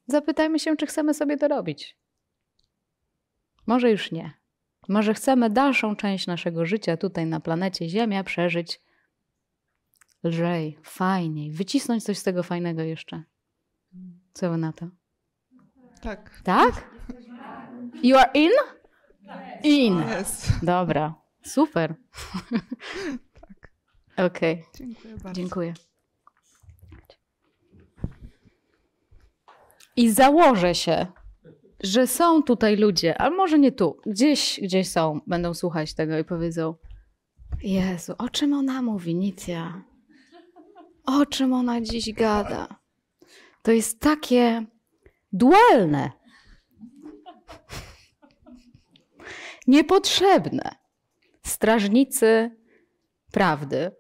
Zapytajmy się, czy chcemy sobie to robić. Może już nie. Może chcemy dalszą część naszego życia tutaj na planecie Ziemia przeżyć lżej, fajniej, wycisnąć coś z tego fajnego jeszcze. Co wy na to? Tak. Tak? You are in? In. Jest. Dobra, super. Tak. Okej, okay. Dziękuję bardzo. dziękuję. I założę się, że są tutaj ludzie, a może nie tu, gdzieś, gdzieś są, będą słuchać tego i powiedzą: Jezu, o czym ona mówi, Nicja? O czym ona dziś gada? To jest takie dualne. Niepotrzebne. Strażnicy prawdy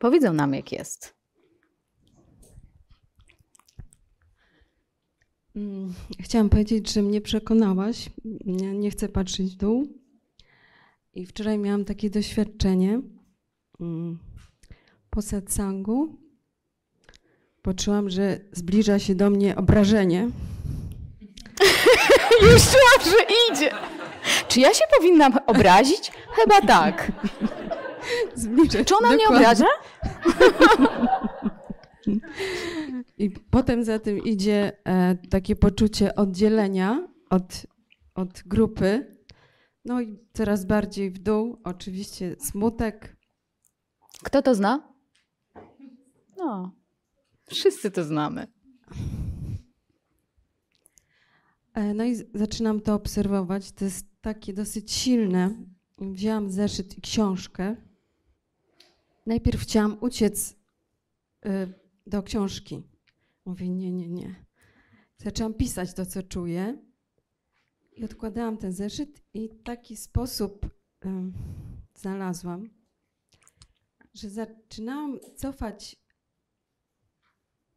Powiedzą nam, jak jest. Mm, chciałam powiedzieć, że mnie przekonałaś. Nie, nie chcę patrzeć w dół. I wczoraj miałam takie doświadczenie. Mm, po satsangu poczułam, że zbliża się do mnie obrażenie. Już czułam, że idzie. Czy ja się powinnam obrazić? Chyba tak. Zbliża Czy ona mnie dokładnie. obraża? I potem za tym idzie e, takie poczucie oddzielenia od, od grupy. No i coraz bardziej w dół, oczywiście smutek, Kto to zna? No, wszyscy to znamy. E, No i zaczynam to obserwować. To jest takie dosyć silne. Wzięłam zeszyt i książkę. Najpierw chciałam uciec y, do książki. Mówię, nie, nie, nie. Zaczęłam pisać to, co czuję. I odkładałam ten zeszyt i taki sposób znalazłam, że zaczynałam cofać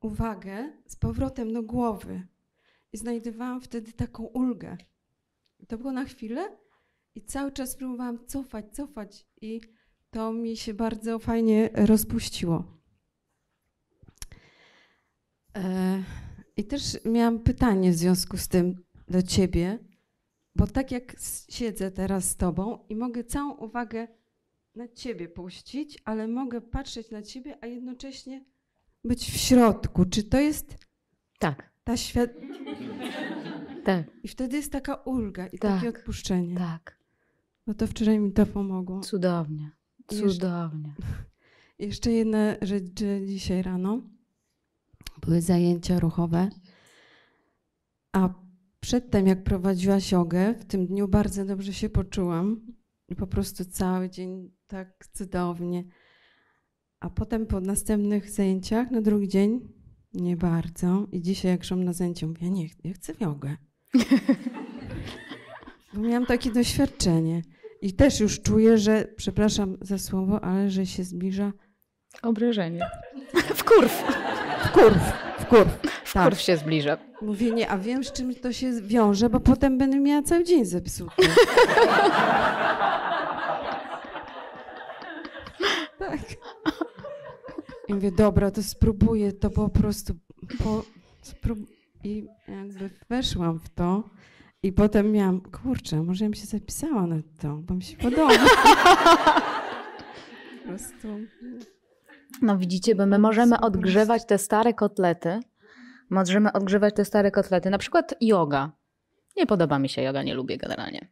uwagę z powrotem do głowy. I znajdowałam wtedy taką ulgę. To było na chwilę i cały czas próbowałam cofać, cofać i to mi się bardzo fajnie rozpuściło. E, I też miałam pytanie w związku z tym do ciebie, bo tak jak siedzę teraz z tobą i mogę całą uwagę na ciebie puścić, ale mogę patrzeć na ciebie, a jednocześnie być w środku. Czy to jest Tak, ta świat... tak, I wtedy jest taka ulga i Tak, takie odpuszczenie. tak. No to wczoraj mi to pomogło. Cudownie, Jeszcze- cudownie. Jeszcze jedna rzecz że dzisiaj rano. Były zajęcia ruchowe. A przedtem, jak prowadziłaś jogę, w tym dniu bardzo dobrze się poczułam. Po prostu cały dzień tak cudownie. A potem po następnych zajęciach, na drugi dzień, nie bardzo. I dzisiaj, jak szłam na zajęcie, mówię, nie, ja chcę w jogę. Bo miałam takie doświadczenie. I też już czuję, że, przepraszam za słowo, ale że się zbliża Obrażenie. W kurw, w kurw. W kurw. w Tak. kurw się zbliża. Mówię, nie, a wiem, z czym to się wiąże, bo potem będę miała cały dzień zepsuty. tak. I mówię, dobra, to spróbuję to po prostu. Po, sprób... I jakby weszłam w to. I potem miałam, kurczę, może ja bym się zapisała na to, bo mi się podoba. po prostu. No widzicie, bo my możemy odgrzewać te stare kotlety. Możemy odgrzewać te stare kotlety. Na przykład yoga. Nie podoba mi się yoga, nie lubię generalnie.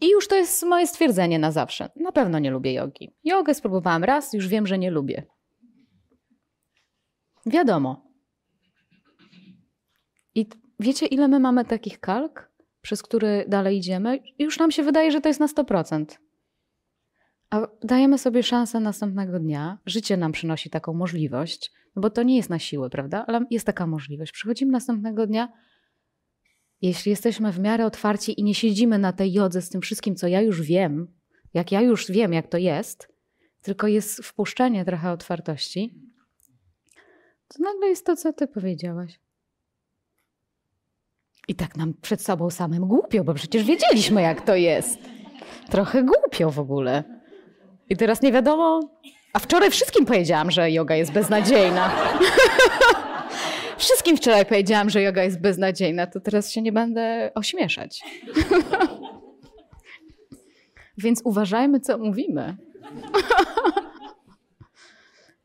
I już to jest moje stwierdzenie na zawsze. Na pewno nie lubię jogi. Jogę spróbowałam raz, już wiem, że nie lubię. Wiadomo. I wiecie, ile my mamy takich kalk, przez które dalej idziemy? Już nam się wydaje, że to jest na 100%. A dajemy sobie szansę następnego dnia. Życie nam przynosi taką możliwość, no bo to nie jest na siłę, prawda? Ale jest taka możliwość. Przychodzimy następnego dnia. Jeśli jesteśmy w miarę otwarci i nie siedzimy na tej jodze z tym wszystkim, co ja już wiem, jak ja już wiem, jak to jest, tylko jest wpuszczenie trochę otwartości, to nagle jest to, co ty powiedziałaś. I tak nam przed sobą samym głupio, bo przecież wiedzieliśmy, jak to jest. Trochę głupio w ogóle. I teraz nie wiadomo. A wczoraj wszystkim powiedziałam, że yoga jest beznadziejna. wszystkim wczoraj powiedziałam, że yoga jest beznadziejna, to teraz się nie będę ośmieszać. Więc uważajmy, co mówimy.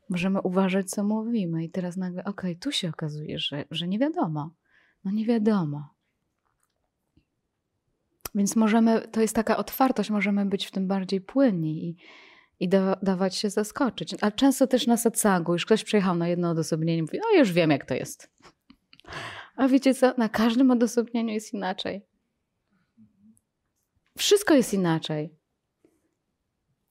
Możemy uważać, co mówimy. I teraz nagle, okej, tu się okazuje, że, że nie wiadomo. No nie wiadomo. Więc możemy, to jest taka otwartość, możemy być w tym bardziej płynni i, i da, dawać się zaskoczyć. A często też na satsangu, już ktoś przyjechał na jedno odosobnienie i mówi, o już wiem jak to jest. A wiecie co, na każdym odosobnieniu jest inaczej. Wszystko jest inaczej.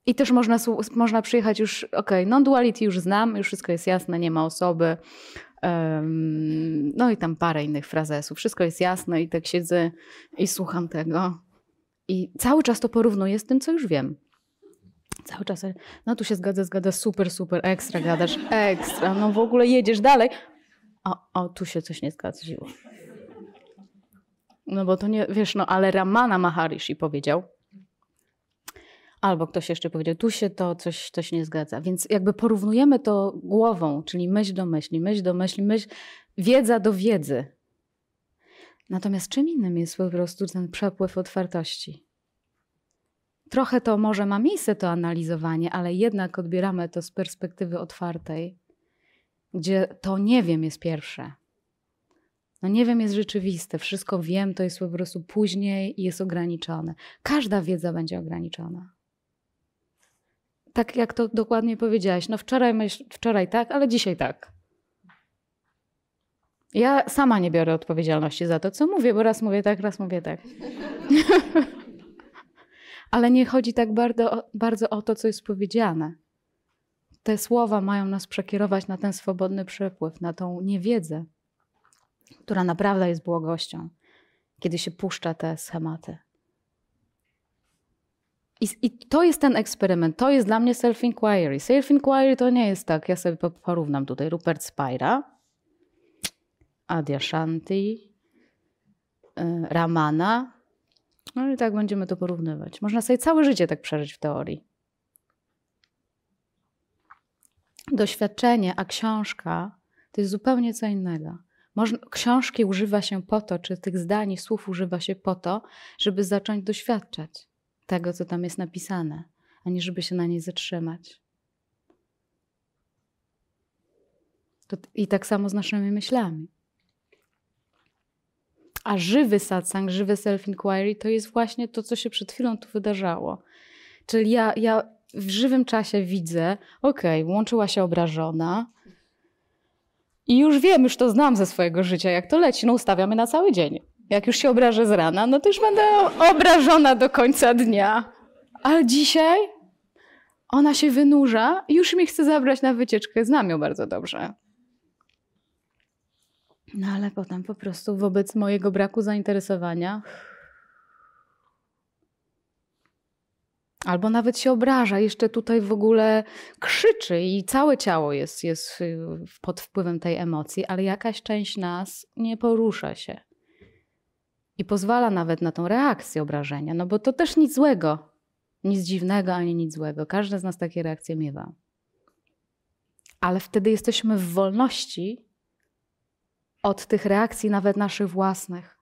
I też można, można przyjechać już, okej, non-duality już znam, już wszystko jest jasne, nie ma osoby. Em, no i tam parę innych frazesów. Wszystko jest jasne i tak siedzę i słucham tego. I cały czas to porównuję z tym, co już wiem. Cały czas, no tu się zgadza, zgadza, super, super, ekstra gadasz, ekstra, no w ogóle jedziesz dalej. O, o, tu się coś nie zgadziło. No bo to nie, wiesz, no ale Ramana Maharishi powiedział, albo ktoś jeszcze powiedział, tu się to coś, coś nie zgadza. Więc jakby porównujemy to głową, czyli myśl do myśli, myśl do myśli, myśl, wiedza do wiedzy. Natomiast czym innym jest po prostu ten przepływ otwartości. Trochę to może ma miejsce, to analizowanie, ale jednak odbieramy to z perspektywy otwartej, gdzie to nie wiem jest pierwsze. No nie wiem jest rzeczywiste, wszystko wiem, to jest po prostu później i jest ograniczone. Każda wiedza będzie ograniczona. tak jak to dokładnie powiedziałaś, no wczoraj, myśl, wczoraj tak, ale dzisiaj tak. Ja sama nie biorę odpowiedzialności za to, co mówię, bo raz mówię tak, raz mówię tak. ale nie chodzi tak bardzo, bardzo o to, co jest powiedziane. Te słowa mają nas przekierować na ten swobodny przepływ, na tą niewiedzę, która naprawdę jest błogością, kiedy się puszcza te schematy. I, I, to jest ten eksperyment, to jest dla mnie self-inquiry. Self-inquiry to nie jest tak, ja sobie porównam tutaj Rupert Spira, Adyashanti, y, Ramana, no i tak będziemy to porównywać. Można sobie całe życie tak przeżyć w teorii. Doświadczenie, a książka to jest zupełnie co innego. Można, książki używa się po to, czy tych zdań, słów używa się po to, żeby zacząć doświadczać tego, co tam jest napisane, a nie żeby się na niej zatrzymać. To, I tak samo z naszymi myślami. A żywy satsang, żywy self-inquiry to jest właśnie to, co się przed chwilą tu wydarzało. Czyli ja, ja w żywym czasie widzę, okej, okay, łączyła się obrażona i już wiem, już to znam ze swojego życia, jak to leci, no ustawiamy na cały dzień. Jak już się obrażę z rana, no to już będę obrażona do końca dnia. Ale dzisiaj ona się wynurza i już mi chce zabrać na wycieczkę. Znam ją bardzo dobrze. No ale potem po prostu wobec mojego braku zainteresowania albo nawet się obraża, jeszcze tutaj w ogóle krzyczy i całe ciało jest, jest pod wpływem tej emocji, ale jakaś część nas nie porusza się. I pozwala nawet na tą reakcję obrażenia, no bo to też nic złego, nic dziwnego ani nic złego. Każdy z nas takie reakcje miewa. Ale wtedy jesteśmy w wolności od tych reakcji, nawet naszych własnych.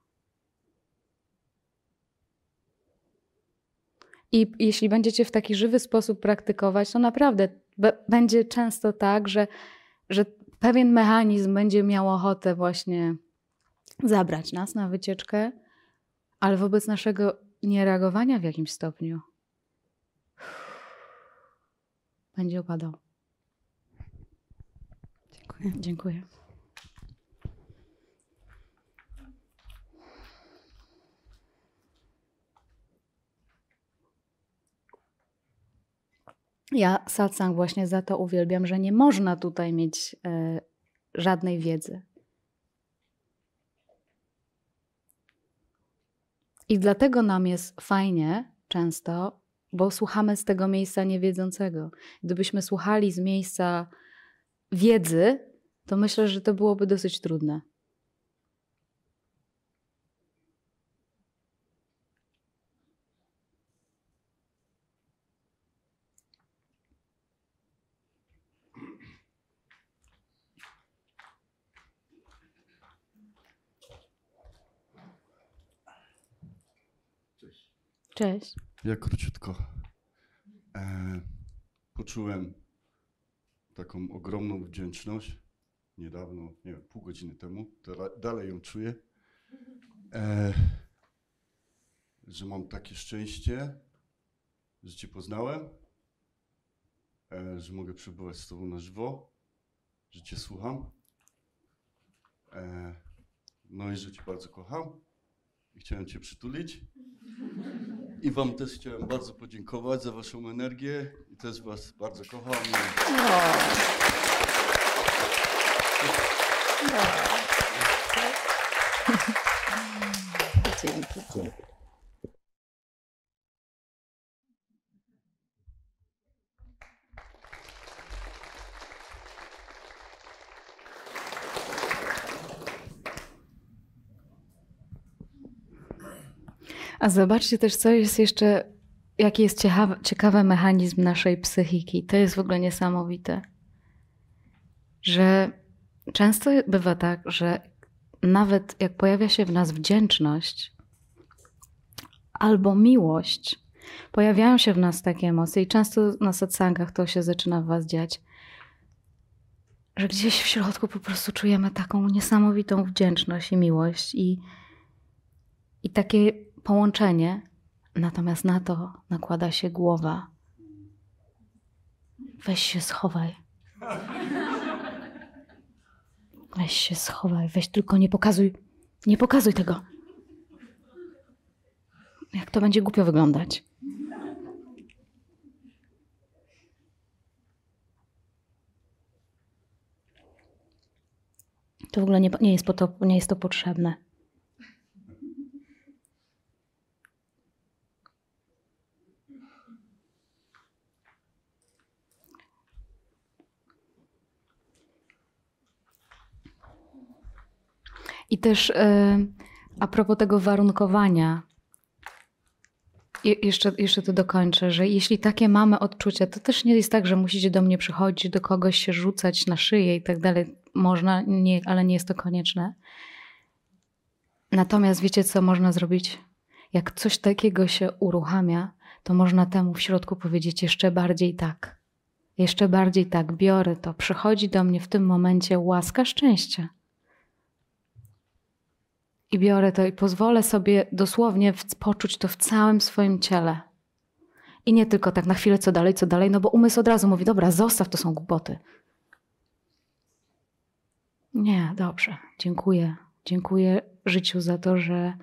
I jeśli będziecie w taki żywy sposób praktykować, to naprawdę będzie często tak, że, że pewien mechanizm będzie miał ochotę właśnie zabrać nas na wycieczkę, ale wobec naszego niereagowania w jakimś stopniu będzie opadał. Dziękuję. Dziękuję. Ja satsang właśnie za to uwielbiam, że nie można tutaj mieć e, żadnej wiedzy. I dlatego nam jest fajnie często, bo słuchamy z tego miejsca niewiedzącego. Gdybyśmy słuchali z miejsca wiedzy, to myślę, że to byłoby dosyć trudne. Cześć. Ja króciutko. E, poczułem taką ogromną wdzięczność niedawno, nie wiem, pół godziny temu, dalej ją czuję, e, że mam takie szczęście, że Cię poznałem, e, że mogę przebywać z Tobą na żywo, że Cię słucham. E, no i że Cię bardzo kocham i chciałem Cię przytulić. I Wam też chciałem bardzo podziękować za Waszą energię i też Was bardzo kocham. No. No. Dzięki. A zobaczcie też, co jest jeszcze, jaki jest ciekawy, ciekawy mechanizm naszej psychiki. To jest w ogóle niesamowite. Że często bywa tak, że nawet jak pojawia się w nas wdzięczność albo miłość, pojawiają się w nas takie emocje i często na satsangach to się zaczyna w was dziać, że gdzieś w środku po prostu czujemy taką niesamowitą wdzięczność i miłość i, i takie połączenie, natomiast na to nakłada się głowa. Weź się schowaj. Weź się schowaj, weź tylko nie pokazuj, nie pokazuj tego. Jak to będzie głupio wyglądać. To w ogóle nie, nie, jest, to, nie jest to potrzebne. I też e, a propos tego warunkowania, je, jeszcze, jeszcze to dokończę, że jeśli takie mamy odczucia, to też nie jest tak, że musicie do mnie przychodzić, do kogoś się rzucać na szyję i tak dalej. Można, nie, ale nie jest to konieczne. Natomiast wiecie, co można zrobić? Jak coś takiego się uruchamia, to można temu w środku powiedzieć jeszcze bardziej tak. Jeszcze bardziej tak, biorę to. Przychodzi do mnie w tym momencie łaska szczęścia i biorę to i pozwolę sobie dosłownie poczuć to w całym swoim ciele. I nie tylko tak na chwilę, co dalej, co dalej, no bo umysł od razu mówi, dobra, zostaw, to są głupoty. Nie, dobrze, dziękuję. Dziękuję życiu za to, że,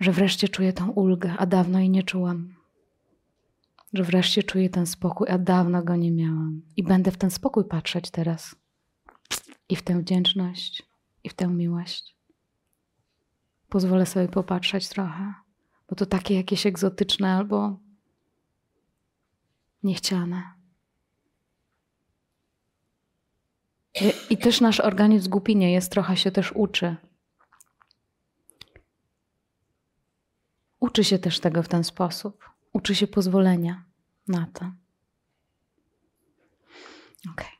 że wreszcie czuję tą ulgę, a dawno jej nie czułam. Że wreszcie czuję ten spokój, a dawno go nie miałam. I będę w ten spokój patrzeć teraz. I w tę wdzięczność i w tę miłość. Pozwolę sobie popatrzeć trochę, bo to takie jakieś egzotyczne albo niechciane. I, też nasz organizm w głupinie jest, trochę się też uczy. Uczy się też tego w ten sposób. Uczy się pozwolenia na to. Okej.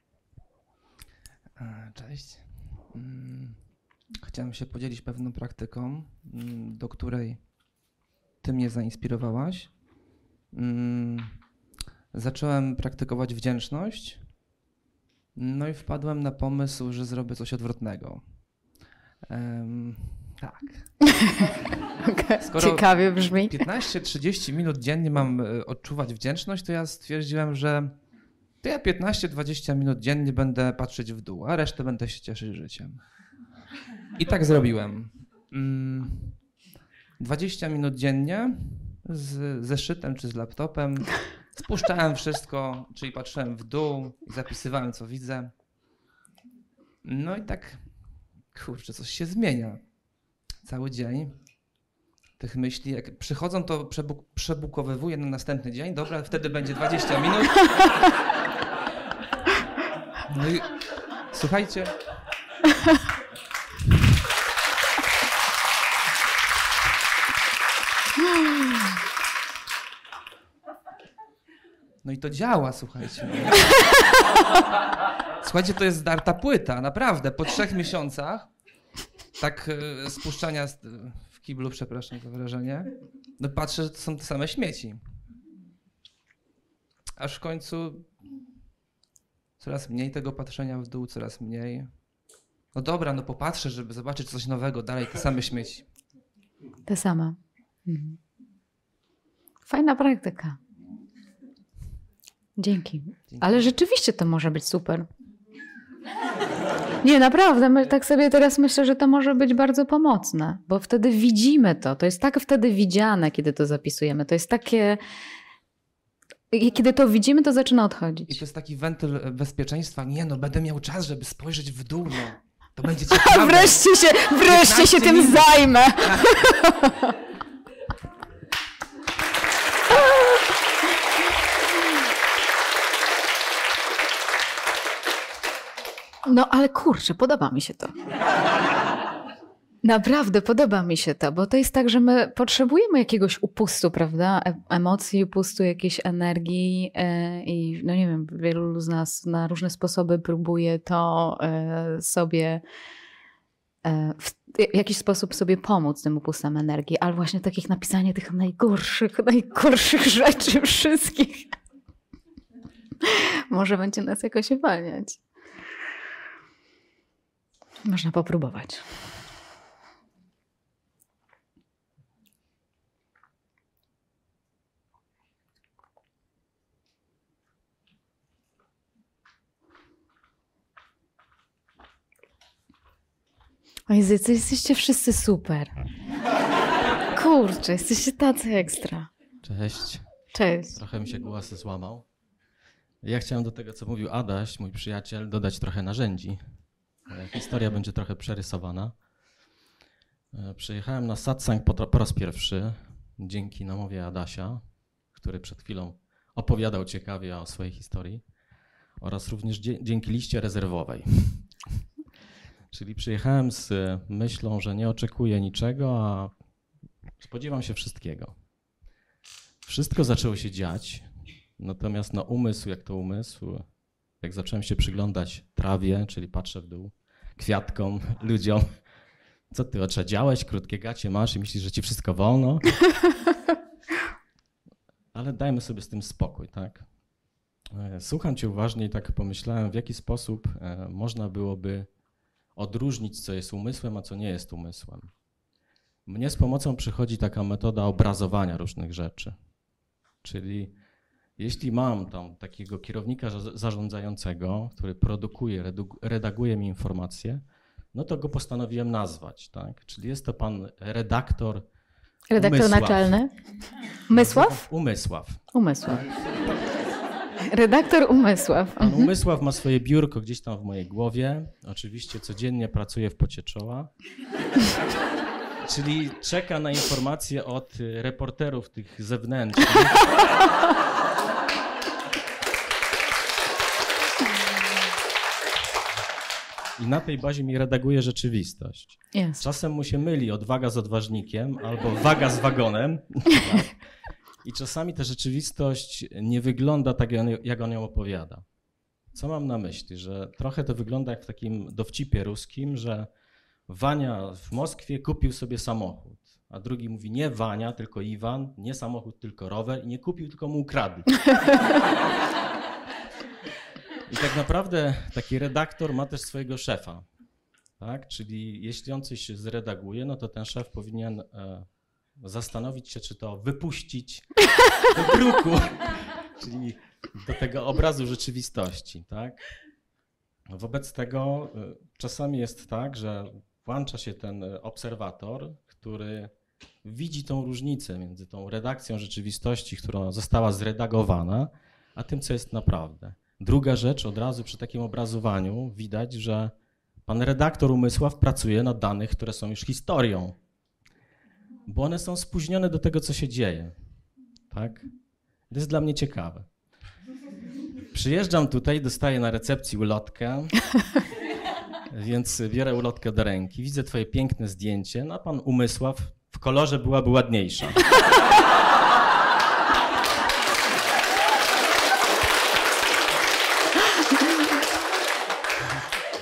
E, Cześć. Mm, Chciałem się podzielić pewną praktyką, mm, do której ty mnie zainspirowałaś. Mm, Zacząłem praktykować wdzięczność, no i wpadłem na pomysł, że zrobię coś odwrotnego. Em, tak. Skoro Ciekawie brzmi. 15-30 minut dziennie mam e, odczuwać wdzięczność, to ja stwierdziłem, że to ja 15-20 minut dziennie będę patrzeć w dół, a resztę będę się cieszyć życiem. I tak zrobiłem. Mm, 20 minut dziennie z zeszytem czy z laptopem. Spuszczałem wszystko, czyli patrzyłem w dół i zapisywałem, co widzę. No i tak, kurczę, coś się zmienia. Cały dzień tych myśli, jak przychodzą, to przebuk- przebukowywuję na następny dzień. Dobra, wtedy będzie 20 minut. No i słuchajcie. No i to działa, słuchajcie. Słuchajcie, to jest zdarta płyta, naprawdę. Po trzech miesiącach tak e, spuszczania w kiblu, przepraszam za wrażenie, no patrzę, że to są te same śmieci. Aż w końcu coraz mniej tego patrzenia w dół, coraz mniej. No dobra, no popatrzę, żeby zobaczyć coś nowego, dalej te same śmieci. Te same. Mhm. Fajna praktyka. Dzięki. Ale rzeczywiście to może być super. Nie, naprawdę, my, tak sobie teraz myślę, że to może być bardzo pomocne, bo wtedy widzimy to. To jest tak wtedy widziane, kiedy to zapisujemy. To jest takie. I Kiedy to widzimy, to zaczyna I odchodzić. to jest taki wentyl bezpieczeństwa. Nie no, będę miał czas, żeby spojrzeć w dół, no. To będzie A ciekawe. wreszcie się, wreszcie się 15 tym minut. zajmę. No ale kurczę, podoba mi się to. Naprawdę podoba mi się to, bo to jest tak, że my potrzebujemy jakiegoś upustu, prawda? E- Emocji, upustu, jakiejś energii e, i no nie wiem, wielu z nas na różne sposoby próbuje to e, sobie w jakiś sposób sobie pomóc tym upustem energii, ale właśnie takich napisanie tych najgorszych, najgorszych rzeczy wszystkich może będzie nas jakoś uwalniać. Można popróbować. Oj, Zycy, jesteście wszyscy super. Kurczę, jesteście tacy ekstra. Cześć. Cześć. Trochę mi się głos złamał. Ja chciałem do tego, co mówił Adaś, mój przyjaciel, dodać trochę narzędzi. Historia będzie trochę przerysowana. E, Przyjechałem na satsang po, po raz pierwszy dzięki namowie Adasia, który przed chwilą opowiadał ciekawie o swojej historii oraz również dzięki liście rezerwowej. Czyli przyjechałem z myślą, że nie oczekuję niczego, a spodziewam się wszystkiego. Wszystko zaczęło się dziać, natomiast na umysł, jak to umysł, jak zacząłem się przyglądać trawie, czyli patrzę w dół, kwiatkom, ludziom, co ty oczadziałeś, krótkie gacie masz i myślisz, że ci wszystko wolno? Ale dajmy sobie z tym spokój, tak? E, Słucham cię uważnie i tak pomyślałem, w jaki sposób e, można byłoby odróżnić, co jest umysłem, a co nie jest umysłem. Mnie z pomocą przychodzi taka metoda obrazowania różnych rzeczy. Czyli jeśli mam tam takiego kierownika za- zarządzającego, który produkuje, redaguje mi informacje, no to go postanowiłem nazwać, tak? Czyli jest to pan redaktor Redaktor Umysław. naczelny? Umysław? Umysław. Umysław. Redaktor Umysław. Pan Mhm. Umysław ma swoje biurko gdzieś tam w mojej głowie. Oczywiście codziennie pracuje w pocie czoła. Czyli czeka na informacje od reporterów tych zewnętrznych. I na tej bazie mi redaguje rzeczywistość. Jest. Czasem mu się myli odwaga z odważnikiem albo waga z wagonem. I czasami ta rzeczywistość nie wygląda tak, jak on- ją opowiada. Co mam na myśli? Że trochę to wygląda jak w takim dowcipie ruskim, że Wania w Moskwie kupił sobie samochód, a drugi mówi nie Wania, tylko Iwan, nie samochód, tylko rower i nie kupił, tylko mu ukradli. I tak naprawdę taki redaktor ma też swojego szefa. Tak? Czyli jeśli on coś zredaguje, no to ten szef powinien e, zastanowić się, czy to wypuścić do druku, czyli do tego obrazu rzeczywistości. Tak? Wobec tego e, czasami jest tak, że włącza się ten e, obserwator, który widzi tą różnicę między tą redakcją rzeczywistości, która została zredagowana, a tym, co jest naprawdę. Druga rzecz, od razu przy takim obrazowaniu widać, że pan redaktor Umysław pracuje na danych, które są już historią, bo one są spóźnione do tego, co się dzieje. Tak? To jest dla mnie ciekawe. Przyjeżdżam tutaj, dostaję na recepcji ulotkę, więc biorę ulotkę do ręki, widzę twoje piękne zdjęcie, no a pan Umysław w kolorze byłaby ładniejsza.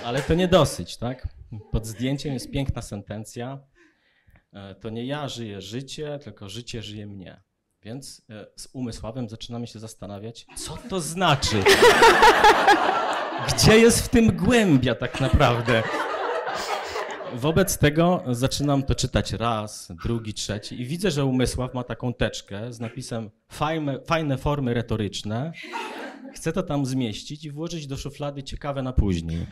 Ale to nie dosyć, tak? Pod zdjęciem jest piękna sentencja. E, To nie ja żyję życie, tylko życie żyje mnie. Więc e, z Umysławem zaczynamy się zastanawiać, co to znaczy? Gdzie jest w tym głębia tak naprawdę? Wobec tego zaczynam to czytać raz, drugi, trzeci i widzę, że Umysław ma taką teczkę z napisem fajne, fajne formy retoryczne. Chcę to tam zmieścić i włożyć do szuflady ciekawe na później.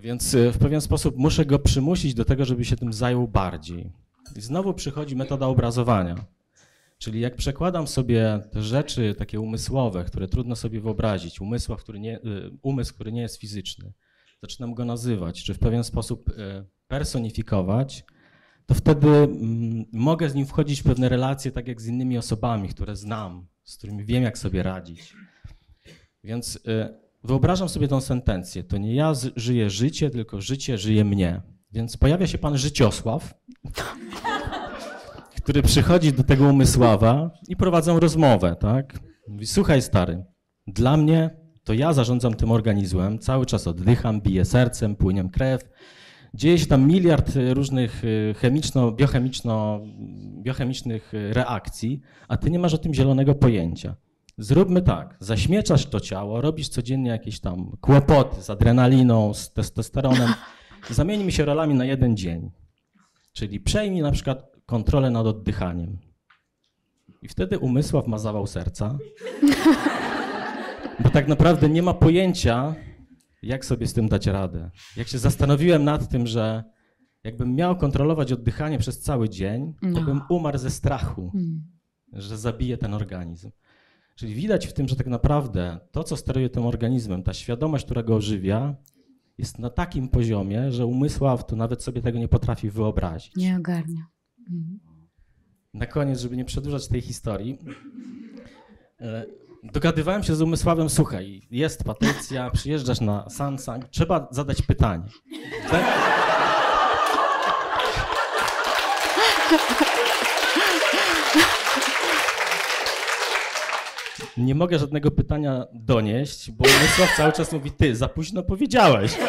Więc y, w pewien sposób muszę go przymusić do tego, żeby się tym zajął bardziej. I znowu przychodzi metoda obrazowania. Czyli jak przekładam sobie te rzeczy takie umysłowe, które trudno sobie wyobrazić, który nie, y, umysł, który nie jest fizyczny, zaczynam go nazywać, czy w pewien sposób y, personifikować, to wtedy mm, mogę z nim wchodzić w pewne relacje, tak jak z innymi osobami, które znam, z którymi wiem, jak sobie radzić. Więc wyobrażam sobie tą sentencję. To nie ja żyję życie, tylko życie żyje mnie. Więc pojawia się pan Życiosław, który przychodzi do tego Umysława i prowadzą rozmowę, tak? Mówi, słuchaj stary, dla mnie to ja zarządzam tym organizmem, cały czas oddycham, biję sercem, płynie krew, dzieje się tam miliard różnych y, chemiczno, biochemiczno, biochemicznych y, reakcji, a ty nie masz o tym zielonego pojęcia. Zróbmy tak, zaśmiecasz to ciało, robisz codziennie jakieś tam kłopoty z adrenaliną, z testosteronem, zamieńmy się rolami na jeden dzień. Czyli przejmij na przykład kontrolę nad oddychaniem. I wtedy Umysław ma zawał serca, bo tak naprawdę nie ma pojęcia, jak sobie z tym dać radę. Jak się zastanowiłem nad tym, że jakbym miał kontrolować oddychanie przez cały dzień, to No. bym umarł ze strachu, Mm. że zabije ten organizm. Czyli widać w tym, że tak naprawdę to, co steruje tym organizmem, ta świadomość, która go ożywia, jest na takim poziomie, że umysław to nawet sobie tego nie potrafi wyobrazić. Nie ogarnia. Mm. Na koniec, żeby nie przedłużać tej historii, e, dogadywałem się z Umysławem, słuchaj, jest Patrycja, przyjeżdżasz na Samsung, trzeba zadać pytanie. Tak? Nie mogę żadnego pytania donieść, bo Umysław cały czas mówi, ty, za późno powiedziałeś.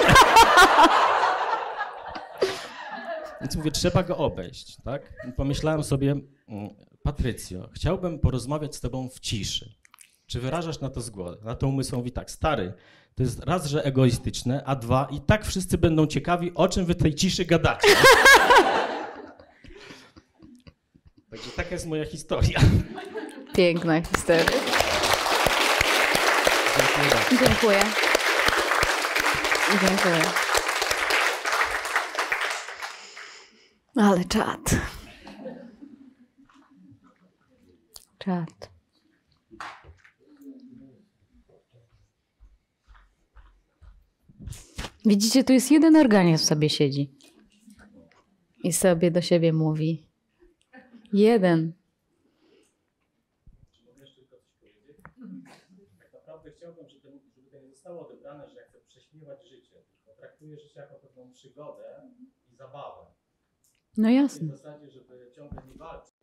Więc mówię, trzeba go obejść, tak? Pomyślałem sobie, mm, Patrycjo, chciałbym porozmawiać z tobą w ciszy. Czy wyrażasz na to zgodę? Na to umysł mówi tak, stary, to jest raz, że egoistyczne, a dwa, i tak wszyscy będą ciekawi, o czym wy tej ciszy gadacie. Także taka jest moja historia. Piękna historia. Dziękuję. Dziękuję. Ale czad. Czad. Widzicie, tu jest jeden organizm sobie siedzi. I sobie do siebie mówi. Jeden. Tak naprawdę chciałbym, żeby, żeby to nie zostało odebrane, że ja chcę prześmiewać życie, życie jako pewną przygodę i zabawę. No W jasne. zasadzie, żeby ciągle nie walczyć.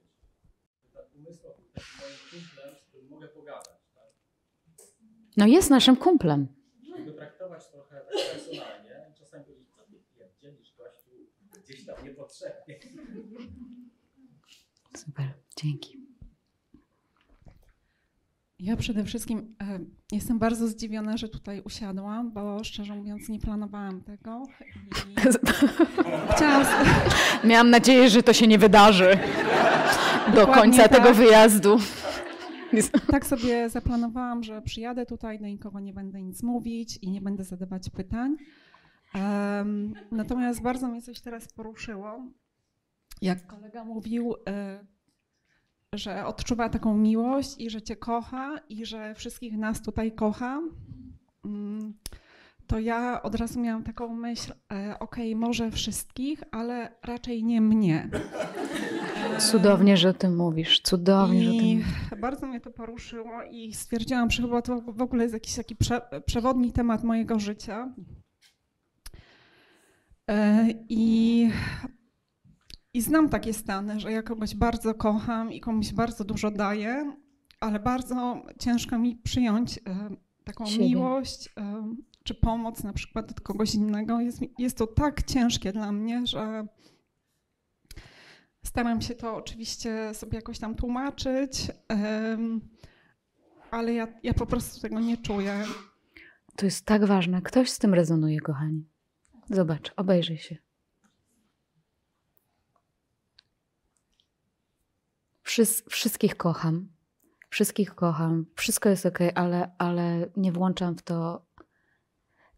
Tak umysł był takim moim kumplem, z którym mogę pogadać. Tak? No jest naszym kumplem. Żeby traktować trochę tak personalnie czasami powiedzieć, co ty pierdzielisz gościu, gdzieś tam niepotrzebnie. Super, dzięki. Ja przede wszystkim e, jestem bardzo zdziwiona, że tutaj usiadłam, bo szczerze mówiąc nie planowałam tego. I chciałam, Miałam nadzieję, że to się nie wydarzy do końca tak. tego wyjazdu. tak sobie zaplanowałam, że przyjadę tutaj, do nikogo nie będę nic mówić i nie będę zadawać pytań. Natomiast bardzo mnie coś teraz poruszyło. Jak kolega mówił, e, że odczuwa taką miłość i że cię kocha i że wszystkich nas tutaj kocha. Mm, To ja od razu miałam taką myśl, e, okej, może wszystkich, ale raczej nie mnie. Cudownie, że o tym mówisz. Cudownie, że o tym I mówisz. bardzo mnie to poruszyło i stwierdziłam, że chyba to w ogóle jest jakiś taki prze, przewodni temat mojego życia. E, I, I znam takie stany, że ja kogoś bardzo kocham i komuś bardzo dużo daję, ale bardzo ciężko mi przyjąć e, taką Siebie. miłość e, czy pomoc na przykład od kogoś innego. Jest, jest to tak ciężkie dla mnie, że Staram się to oczywiście sobie jakoś tam tłumaczyć, ale ja, ja po prostu tego nie czuję. To jest tak ważne. Ktoś z tym rezonuje, kochani. Zobacz, obejrzyj się. Wszys- wszystkich kocham. Wszystkich kocham. Wszystko jest ok, ale, ale nie włączam w to.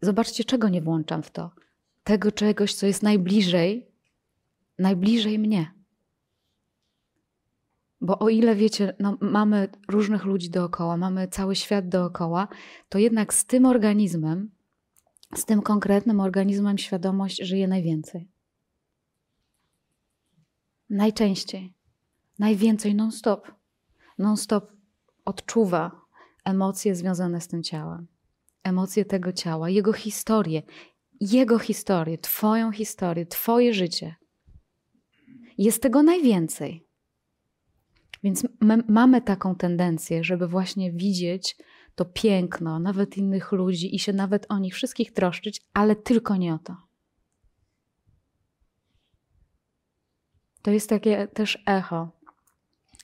Zobaczcie, czego nie włączam w to. Tego czegoś, co jest najbliżej, najbliżej mnie. Bo o ile wiecie, no, mamy różnych ludzi dookoła, mamy cały świat dookoła, to jednak z tym organizmem, z tym konkretnym organizmem świadomość żyje najwięcej. Najczęściej. Najwięcej non-stop. Non-stop odczuwa emocje związane z tym ciałem. Emocje tego ciała, jego historię, jego historię, Twoją historię, Twoje życie. Jest tego najwięcej. Więc my mamy taką tendencję, żeby właśnie widzieć to piękno, nawet innych ludzi i się nawet o nich wszystkich troszczyć, ale tylko nie o to. To jest takie też echo.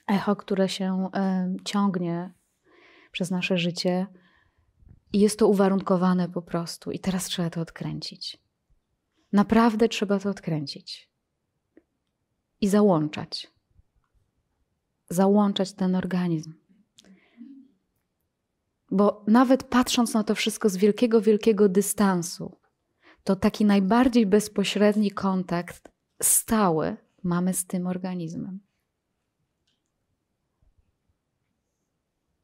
Echo, które się em, ciągnie przez nasze życie i jest to uwarunkowane po prostu. I teraz trzeba to odkręcić. Naprawdę trzeba to odkręcić. I załączać. Załączać ten organizm. Bo nawet patrząc na to wszystko z wielkiego, wielkiego dystansu, to taki najbardziej bezpośredni kontakt stały mamy z tym organizmem.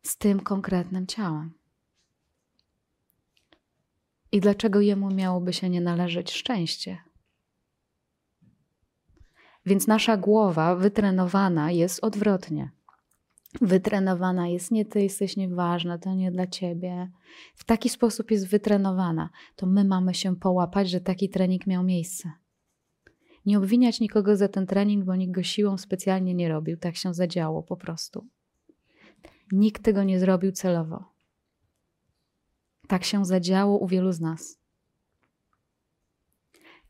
Z tym konkretnym ciałem. I dlaczego jemu miałoby się nie należeć szczęście? Więc nasza głowa wytrenowana jest odwrotnie. Wytrenowana jest nie ty jesteś nieważna, to nie dla ciebie. W taki sposób jest wytrenowana. To my mamy się połapać, że taki trening miał miejsce. Nie obwiniać nikogo za ten trening, bo nikt go siłą specjalnie nie robił. Tak się zadziało po prostu. Nikt tego nie zrobił celowo. Tak się zadziało u wielu z nas.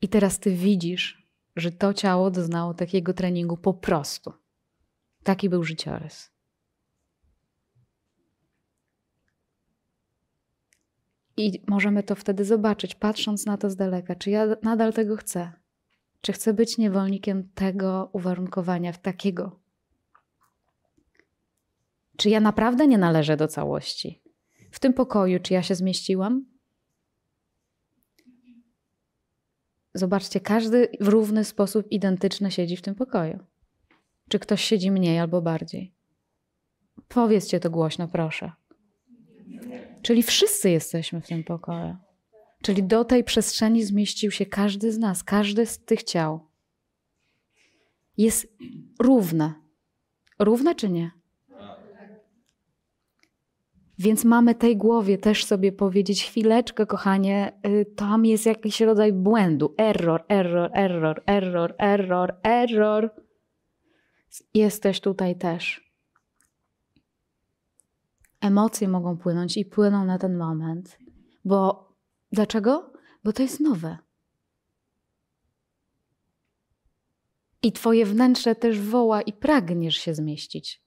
I teraz ty widzisz, że to ciało doznało takiego treningu po prostu. Taki był życiorys. I możemy to wtedy zobaczyć, patrząc na to z daleka, czy ja nadal tego chcę. Czy chcę być niewolnikiem tego uwarunkowania, takiego? Czy ja naprawdę nie należę do całości? W tym pokoju, czy ja się zmieściłam? Zobaczcie, każdy w równy sposób identyczny siedzi w tym pokoju. Czy ktoś siedzi mniej albo bardziej? Powiedzcie to głośno, proszę. Czyli wszyscy jesteśmy w tym pokoju. Czyli do tej przestrzeni zmieścił się każdy z nas, każdy z tych ciał. Jest równe. Równe czy nie? Więc mamy tej głowie też sobie powiedzieć, chwileczkę, kochanie, y, tam jest jakiś rodzaj błędu. Error, error, error, error, error, error. Jesteś tutaj też. Emocje mogą płynąć i płyną na ten moment. Bo dlaczego? Bo to jest nowe. I twoje wnętrze też woła i pragniesz się zmieścić.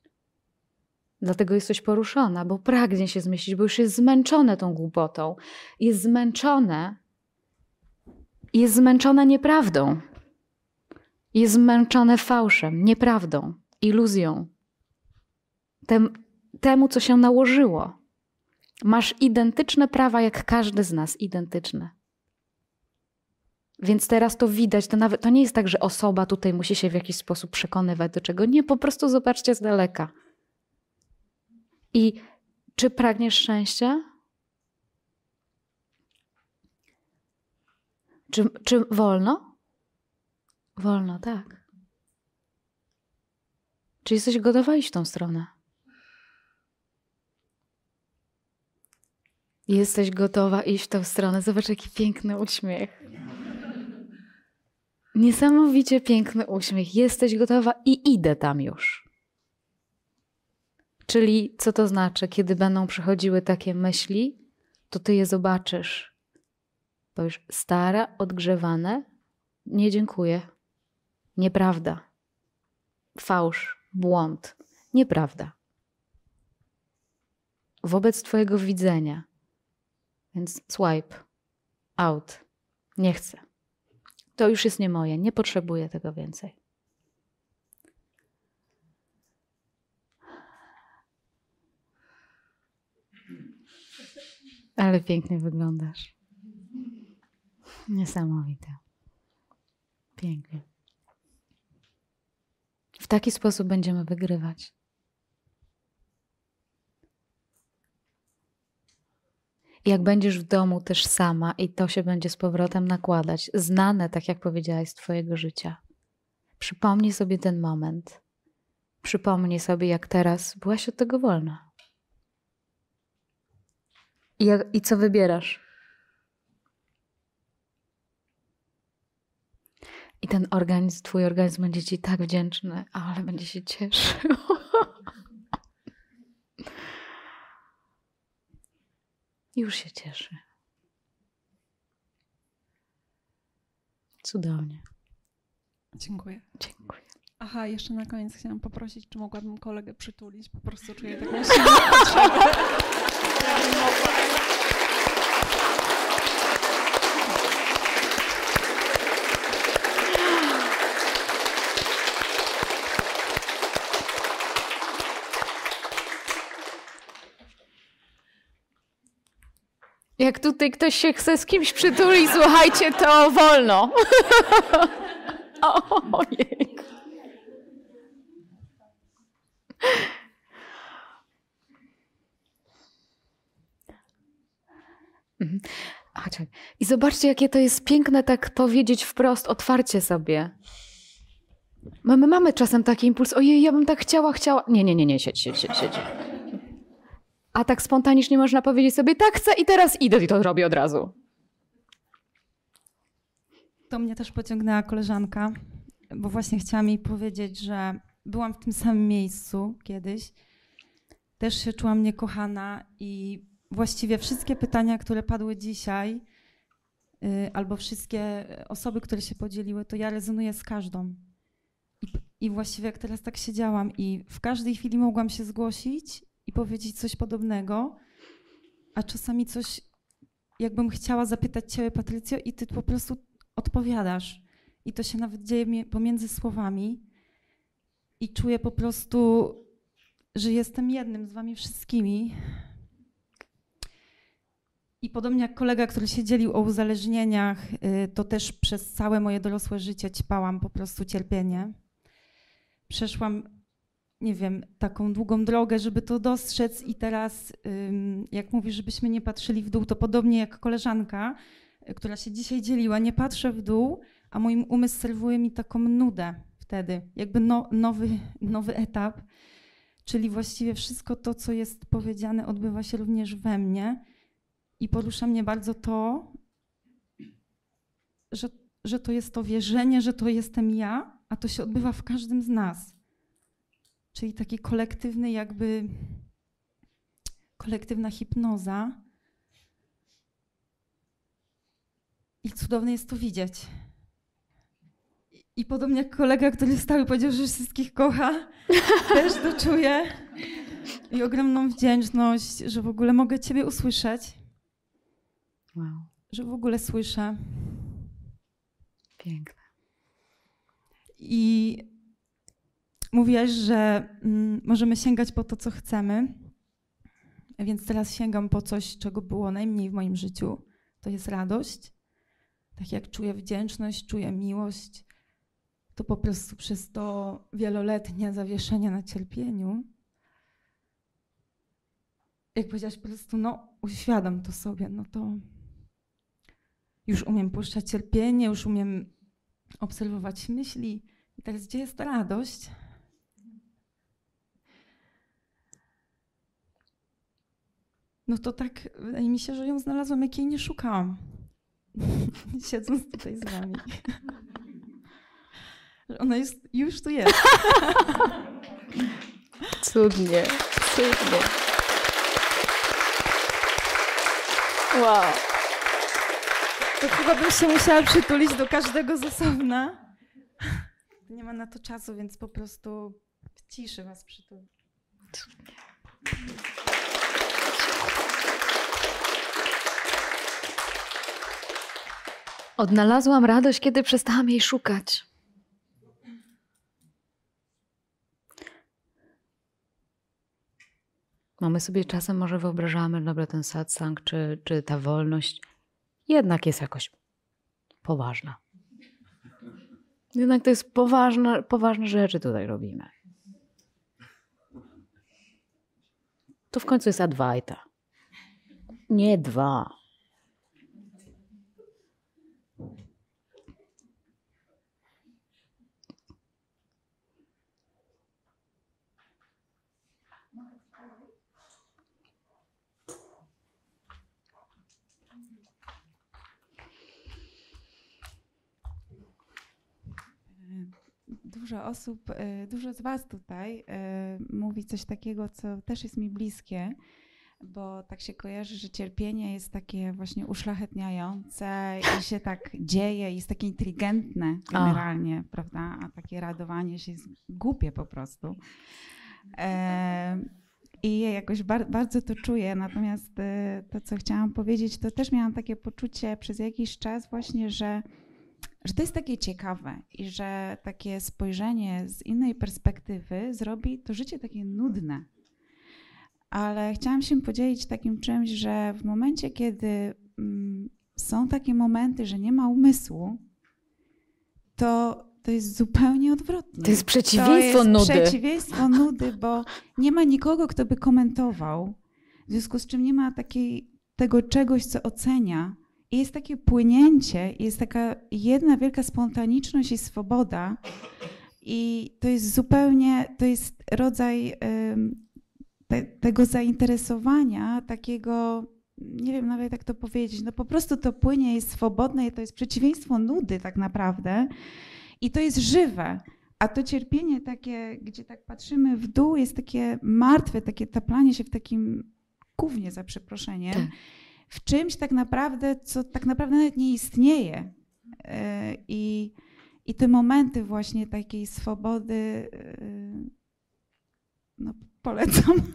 Dlatego jesteś poruszona, bo pragnie się zmieścić, bo już jest zmęczone tą głupotą. Jest zmęczone. Jest zmęczone nieprawdą. Jest zmęczone fałszem, nieprawdą, iluzją. Tem, temu, co się nałożyło. Masz identyczne prawa jak każdy z nas, identyczne. Więc teraz to widać, to nawet to nie jest tak, że osoba tutaj musi się w jakiś sposób przekonywać do czego. Nie, po prostu zobaczcie z daleka. I czy pragniesz szczęścia? Czy, czy wolno? Wolno, tak. Czy jesteś gotowa iść w tą stronę? Jesteś gotowa iść w tą stronę. Zobacz, jaki piękny uśmiech. Niesamowicie piękny uśmiech. Jesteś gotowa i idę tam już. Czyli co to znaczy, kiedy będą przychodziły takie myśli, to ty je zobaczysz. Powiesz, stara, odgrzewane, nie dziękuję. Nieprawda. Fałsz, błąd, nieprawda. Wobec Twojego widzenia. Więc swipe, out. Nie chcę. To już jest nie moje, nie potrzebuję tego więcej. Ale pięknie wyglądasz. Niesamowite. Pięknie. W taki sposób będziemy wygrywać. Jak będziesz w domu też sama i to się będzie z powrotem nakładać, znane, tak jak powiedziałaś, z Twojego życia. Przypomnij sobie ten moment. Przypomnij sobie, jak teraz byłaś od tego wolna. I, jak, i co wybierasz? I ten organizm, twój organizm będzie ci tak wdzięczny, ale będzie się cieszył. Już się cieszy. Cudownie. Dziękuję. Dziękuję. Aha, jeszcze na koniec chciałam poprosić, czy mogłabym kolegę przytulić. Po prostu czuję taką silną potrzebę. Jak tutaj ktoś się chce z kimś przytulić, słuchajcie, to wolno. Ojej. Mhm. I zobaczcie, jakie to jest piękne tak powiedzieć wprost, otwarcie sobie. My, my mamy czasem taki impuls, ojej, ja bym tak chciała, chciała. Nie, nie, nie, nie, siedź, siedź, siedź, siedź. A tak spontanicznie można powiedzieć sobie, tak chcę i teraz idę i to robię od razu. To mnie też pociągnęła koleżanka, bo właśnie chciałam jej powiedzieć, że byłam w tym samym miejscu kiedyś. Też się czułam niekochana i właściwie wszystkie pytania, które padły dzisiaj, y, albo wszystkie osoby, które się podzieliły, to ja rezonuję z każdą. I, właściwie jak teraz tak siedziałam i w każdej chwili mogłam się zgłosić i powiedzieć coś podobnego, a czasami coś, jakbym chciała zapytać Ciebie, Patrycjo, i Ty po prostu odpowiadasz. I to się nawet dzieje mi- pomiędzy słowami. I czuję po prostu, że jestem jednym z Wami wszystkimi. I podobnie jak kolega, który się dzielił o uzależnieniach, y, to też przez całe moje dorosłe życie ćpałam po prostu cierpienie. Przeszłam, nie wiem, taką długą drogę, żeby to dostrzec, i teraz, jak mówisz, żebyśmy nie patrzyli w dół, to podobnie jak koleżanka, y, która się dzisiaj dzieliła, nie patrzę w dół, a mój umysł serwuje mi taką nudę wtedy, jakby no, nowy, nowy etap. Czyli właściwie wszystko to, co jest powiedziane, odbywa się również we mnie. I porusza mnie bardzo to, że, że to jest to wierzenie, że to jestem ja, a to się odbywa w każdym z nas. Czyli taki kolektywny, jakby kolektywna hipnoza. I cudowne jest to widzieć. I- I podobnie jak kolega, który stał i powiedział, że wszystkich kocha, też to czuję. I ogromną wdzięczność, że w ogóle mogę Ciebie usłyszeć Wow, że w ogóle słyszę. piękne. I mówiłaś, że mm, możemy sięgać po to, co chcemy. Więc teraz sięgam po coś, czego było najmniej w moim życiu. To jest radość. Tak jak czuję wdzięczność, czuję miłość, to po prostu przez to wieloletnie zawieszenie na cierpieniu, jak powiedziałaś, po prostu, no, uświadam to sobie, no to już umiem puszczać cierpienie, już umiem obserwować myśli. I teraz gdzie jest radość? No to tak, wydaje mi się, że ją znalazłam, jak jej nie szukałam. Siedząc tutaj z wami. Ona jest, już tu jest. Cudnie, cudnie. Wow. To chyba bym się musiała przytulić do każdego z osobna. Nie ma na to czasu, więc po prostu w ciszy was przytulę. Odnalazłam radość, kiedy przestałam jej szukać. Mamy sobie czasem może wyobrażamy, dobra, ten satsang czy, czy ta wolność jednak jest jakoś poważna. Jednak to jest poważne, poważne rzeczy tutaj robimy. To w końcu jest Advaita. Nie dwa. Dużo osób, y, dużo z Was tutaj y, mówi coś takiego, co też jest mi bliskie, bo tak się kojarzy, że cierpienie jest takie właśnie uszlachetniające i się tak dzieje, jest takie inteligentne generalnie, prawda? A takie radowanie się jest głupie po prostu. E, I ja jakoś bar- bardzo to czuję, natomiast to, co chciałam powiedzieć, to też miałam takie poczucie przez jakiś czas właśnie, że że to jest takie ciekawe i że takie spojrzenie z innej perspektywy zrobi to życie takie nudne. ale chciałam się podzielić takim czymś, że w momencie, kiedy mm, są takie momenty, że nie ma umysłu, to to jest zupełnie odwrotnie. To jest przeciwieństwo to jest nudy. Przeciwieństwo nudy, bo nie ma nikogo, kto by komentował, w związku z czym nie ma takiej, tego czegoś, co ocenia. I jest takie płynięcie, jest taka jedna wielka spontaniczność i swoboda. I to jest zupełnie, to jest rodzaj te, tego zainteresowania, takiego, nie wiem nawet jak to powiedzieć, no po prostu to płynie, jest swobodne i to jest przeciwieństwo nudy tak naprawdę. I to jest żywe. A to cierpienie takie, gdzie tak patrzymy w dół, jest takie martwe, takie taplanie się w takim gównie, za przeproszeniem, Tak. W czymś tak naprawdę, co tak naprawdę nawet nie istnieje. E, I, i te momenty właśnie takiej swobody e, no, polecam.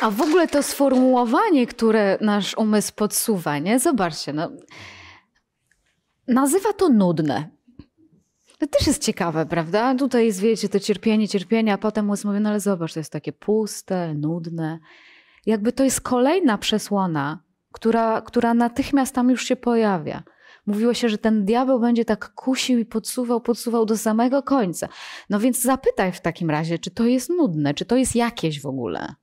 A w ogóle to sformułowanie, które nasz umysł podsuwa, nie? Zobaczcie, no. Nazywa to nudne. To też jest ciekawe, prawda? Tutaj jest, wiecie, to cierpienie, cierpienie, a potem umysł mówi, no ale zobacz, to jest takie puste, nudne. Jakby to jest kolejna przesłona, która, która natychmiast tam już się pojawia. Mówiło się, że ten diabeł będzie tak kusił i podsuwał, podsuwał do samego końca. No więc zapytaj w takim razie, czy to jest nudne, czy to jest jakieś w ogóle.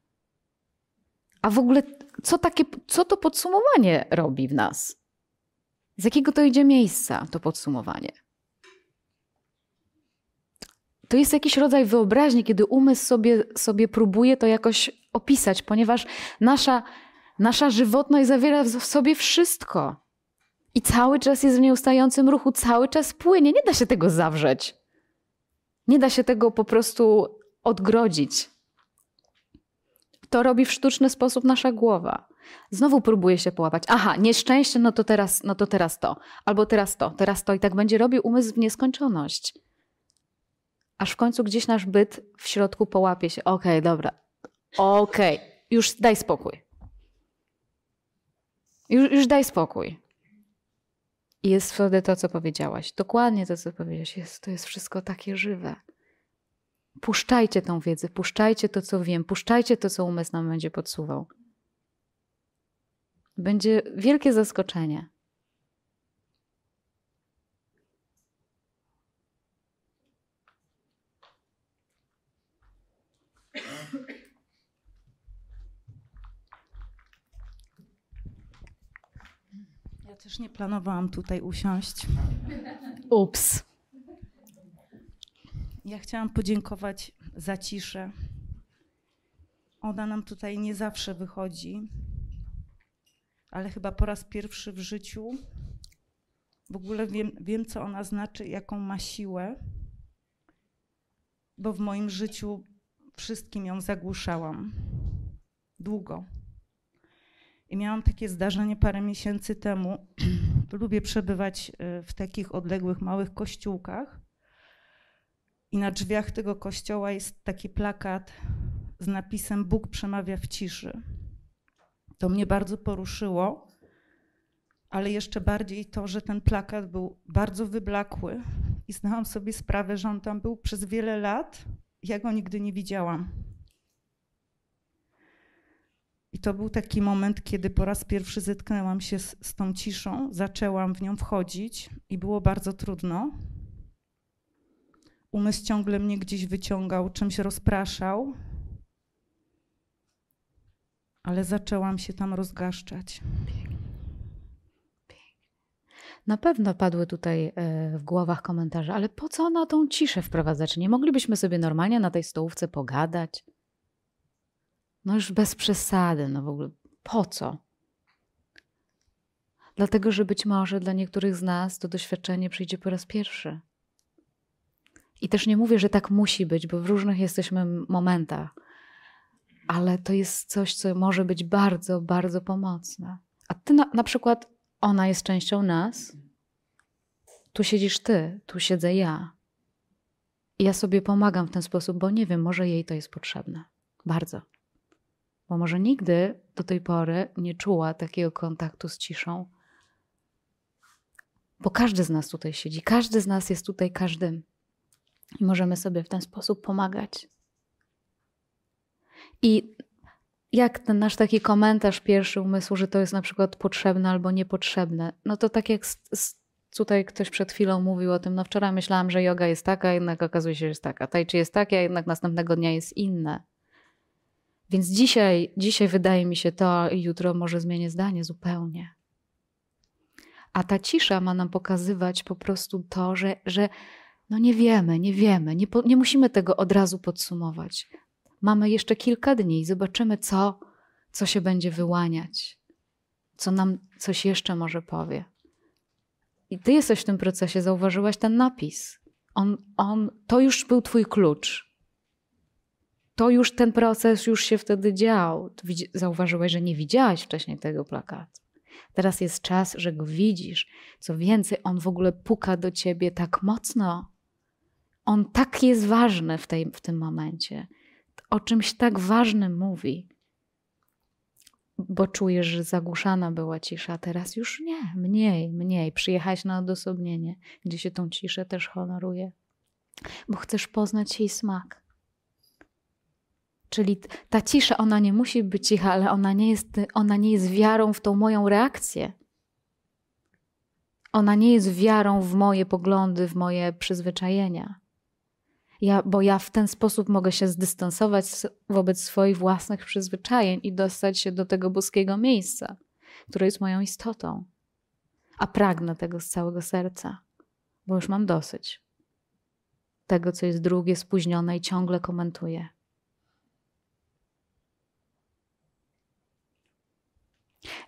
A w ogóle, co, takie, co to podsumowanie robi w nas? Z jakiego to idzie miejsca, to podsumowanie? To jest jakiś rodzaj wyobraźni, kiedy umysł sobie, sobie próbuje to jakoś opisać, ponieważ nasza, nasza żywotność zawiera w sobie wszystko. I cały czas jest w nieustającym ruchu, cały czas płynie. Nie da się tego zawrzeć. Nie da się tego po prostu odgrodzić. To robi w sztuczny sposób nasza głowa. Znowu próbuje się połapać. Aha, nieszczęście, no to teraz, no to teraz to. Albo teraz to, teraz to. I tak będzie robił umysł w nieskończoność. Aż w końcu gdzieś nasz byt w środku połapie się. Okej, dobra. Okej, już daj spokój. Już, już daj spokój. I jest wtedy to, co powiedziałaś. Dokładnie to, co powiedziałaś. Jest, to jest wszystko takie żywe. Puszczajcie tą wiedzę, puszczajcie to, co wiem, puszczajcie to, co umysł nam będzie podsuwał. Będzie wielkie zaskoczenie. Nie planowałam tutaj usiąść. Ups. Ja chciałam podziękować za ciszę. Ona nam tutaj nie zawsze wychodzi, ale chyba po raz pierwszy w życiu w ogóle wiem, wiem co ona znaczy, jaką ma siłę, bo w moim życiu wszystkim ją zagłuszałam. Długo. I miałam takie zdarzenie parę miesięcy temu. Lubię przebywać y, w takich odległych, małych kościółkach. I na drzwiach tego kościoła jest taki plakat z napisem Bóg przemawia w ciszy. To mnie bardzo poruszyło, ale jeszcze bardziej to, że ten plakat był bardzo wyblakły i zdałam sobie sprawę, że on tam był przez wiele lat. Ja go nigdy nie widziałam. I to był taki moment, kiedy po raz pierwszy zetknęłam się z, z tą ciszą, zaczęłam w nią wchodzić i było bardzo trudno. Umysł ciągle mnie gdzieś wyciągał, czymś rozpraszał, ale zaczęłam się tam rozgaszczać. Na pewno padły tutaj e, w głowach komentarze, ale po co na tą ciszę wprowadzać? Nie moglibyśmy sobie normalnie na tej stołówce pogadać? No już bez przesady, no w ogóle po co? Dlatego, że być może dla niektórych z nas to doświadczenie przyjdzie po raz pierwszy. I też nie mówię, że tak musi być, bo w różnych jesteśmy momentach, ale to jest coś, co może być bardzo, bardzo pomocne. A ty na, na przykład, ona jest częścią nas, tu siedzisz ty, tu siedzę ja. I ja sobie pomagam w ten sposób, bo nie wiem, może jej to jest potrzebne. Bardzo. Bo może nigdy do tej pory nie czuła takiego kontaktu z ciszą. Bo każdy z nas tutaj siedzi, każdy z nas jest tutaj każdym. I możemy sobie w ten sposób pomagać. I jak ten nasz taki komentarz pierwszy umysłu, że to jest na przykład potrzebne albo niepotrzebne, no to tak jak tutaj ktoś przed chwilą mówił o tym, no wczoraj myślałam, że yoga jest taka, jednak okazuje się, że jest taka. Tai chi jest takie, a jednak następnego dnia jest inne. Więc dzisiaj, dzisiaj wydaje mi się to i jutro może zmienię zdanie zupełnie. A ta cisza ma nam pokazywać po prostu to, że, że no nie wiemy, nie wiemy, nie, po, nie musimy tego od razu podsumować. Mamy jeszcze kilka dni i zobaczymy, co, co się będzie wyłaniać, co nam coś jeszcze może powie. I ty jesteś w tym procesie, zauważyłaś ten napis. On, on, to już był twój klucz. To już ten proces już się wtedy dział. Zauważyłaś, że nie widziałaś wcześniej tego plakatu. Teraz jest czas, że go widzisz. Co więcej, on w ogóle puka do ciebie tak mocno. On tak jest ważny w, tej, w tym momencie. O czymś tak ważnym mówi. Bo czujesz, że zagłuszana była cisza, teraz już nie, mniej, mniej. Przyjechać na odosobnienie, gdzie się tą ciszę też honoruje, bo chcesz poznać jej smak. Czyli ta cisza, ona nie musi być cicha, ale ona nie jest, ona nie jest wiarą w tą moją reakcję. Ona nie jest wiarą w moje poglądy, w moje przyzwyczajenia. Ja, bo ja w ten sposób mogę się zdystansować wobec swoich własnych przyzwyczajeń i dostać się do tego boskiego miejsca, które jest moją istotą. A pragnę tego z całego serca, bo już mam dosyć tego, co jest drugie, spóźnione i ciągle komentuję.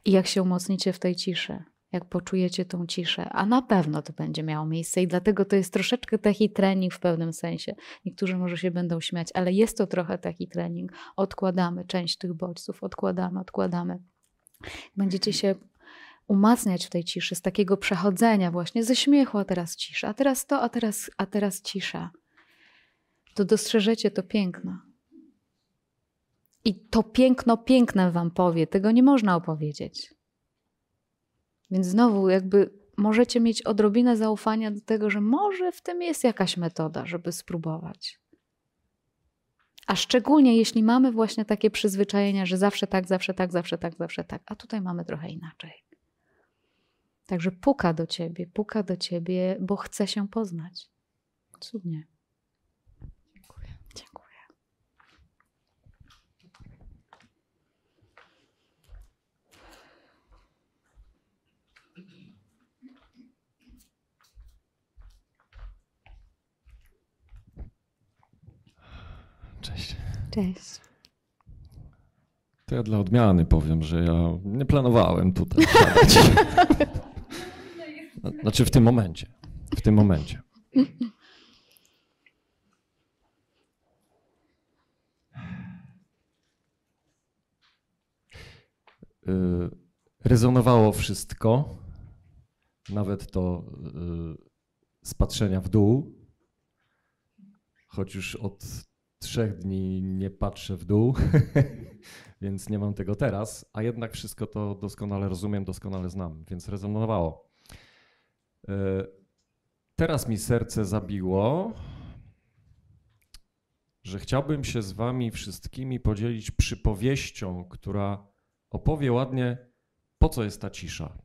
I jak się umocnicie w tej ciszy, jak poczujecie tą ciszę, a na pewno to będzie miało miejsce i dlatego to jest troszeczkę taki trening w pewnym sensie. Niektórzy może się będą śmiać, ale jest to trochę taki trening. Odkładamy część tych bodźców, odkładamy, odkładamy. Będziecie się umacniać w tej ciszy, z takiego przechodzenia właśnie ze śmiechu, a teraz cisza, a teraz to, a teraz, a teraz cisza. To dostrzeżecie to piękno. I to piękno piękne wam powie, tego nie można opowiedzieć. Więc znowu, jakby możecie mieć odrobinę zaufania do tego, że może w tym jest jakaś metoda, żeby spróbować. A szczególnie jeśli mamy właśnie takie przyzwyczajenia, że zawsze tak, zawsze tak, zawsze tak, zawsze tak, a tutaj mamy trochę inaczej. Także puka do ciebie, puka do ciebie, bo chce się poznać. Cudnie. Cześć. Cześć. To ja dla odmiany powiem, że ja nie planowałem tutaj siadać. Znaczy w tym momencie. W tym momencie. Y, rezonowało wszystko, nawet to z y, patrzenia w dół, choć już od trzech dni nie patrzę w dół, więc nie mam tego teraz, a jednak wszystko to doskonale rozumiem, doskonale znam, więc rezonowało. E, teraz mi serce zabiło, że chciałbym się z Wami wszystkimi podzielić przypowieścią, która opowie ładnie, po co jest ta cisza.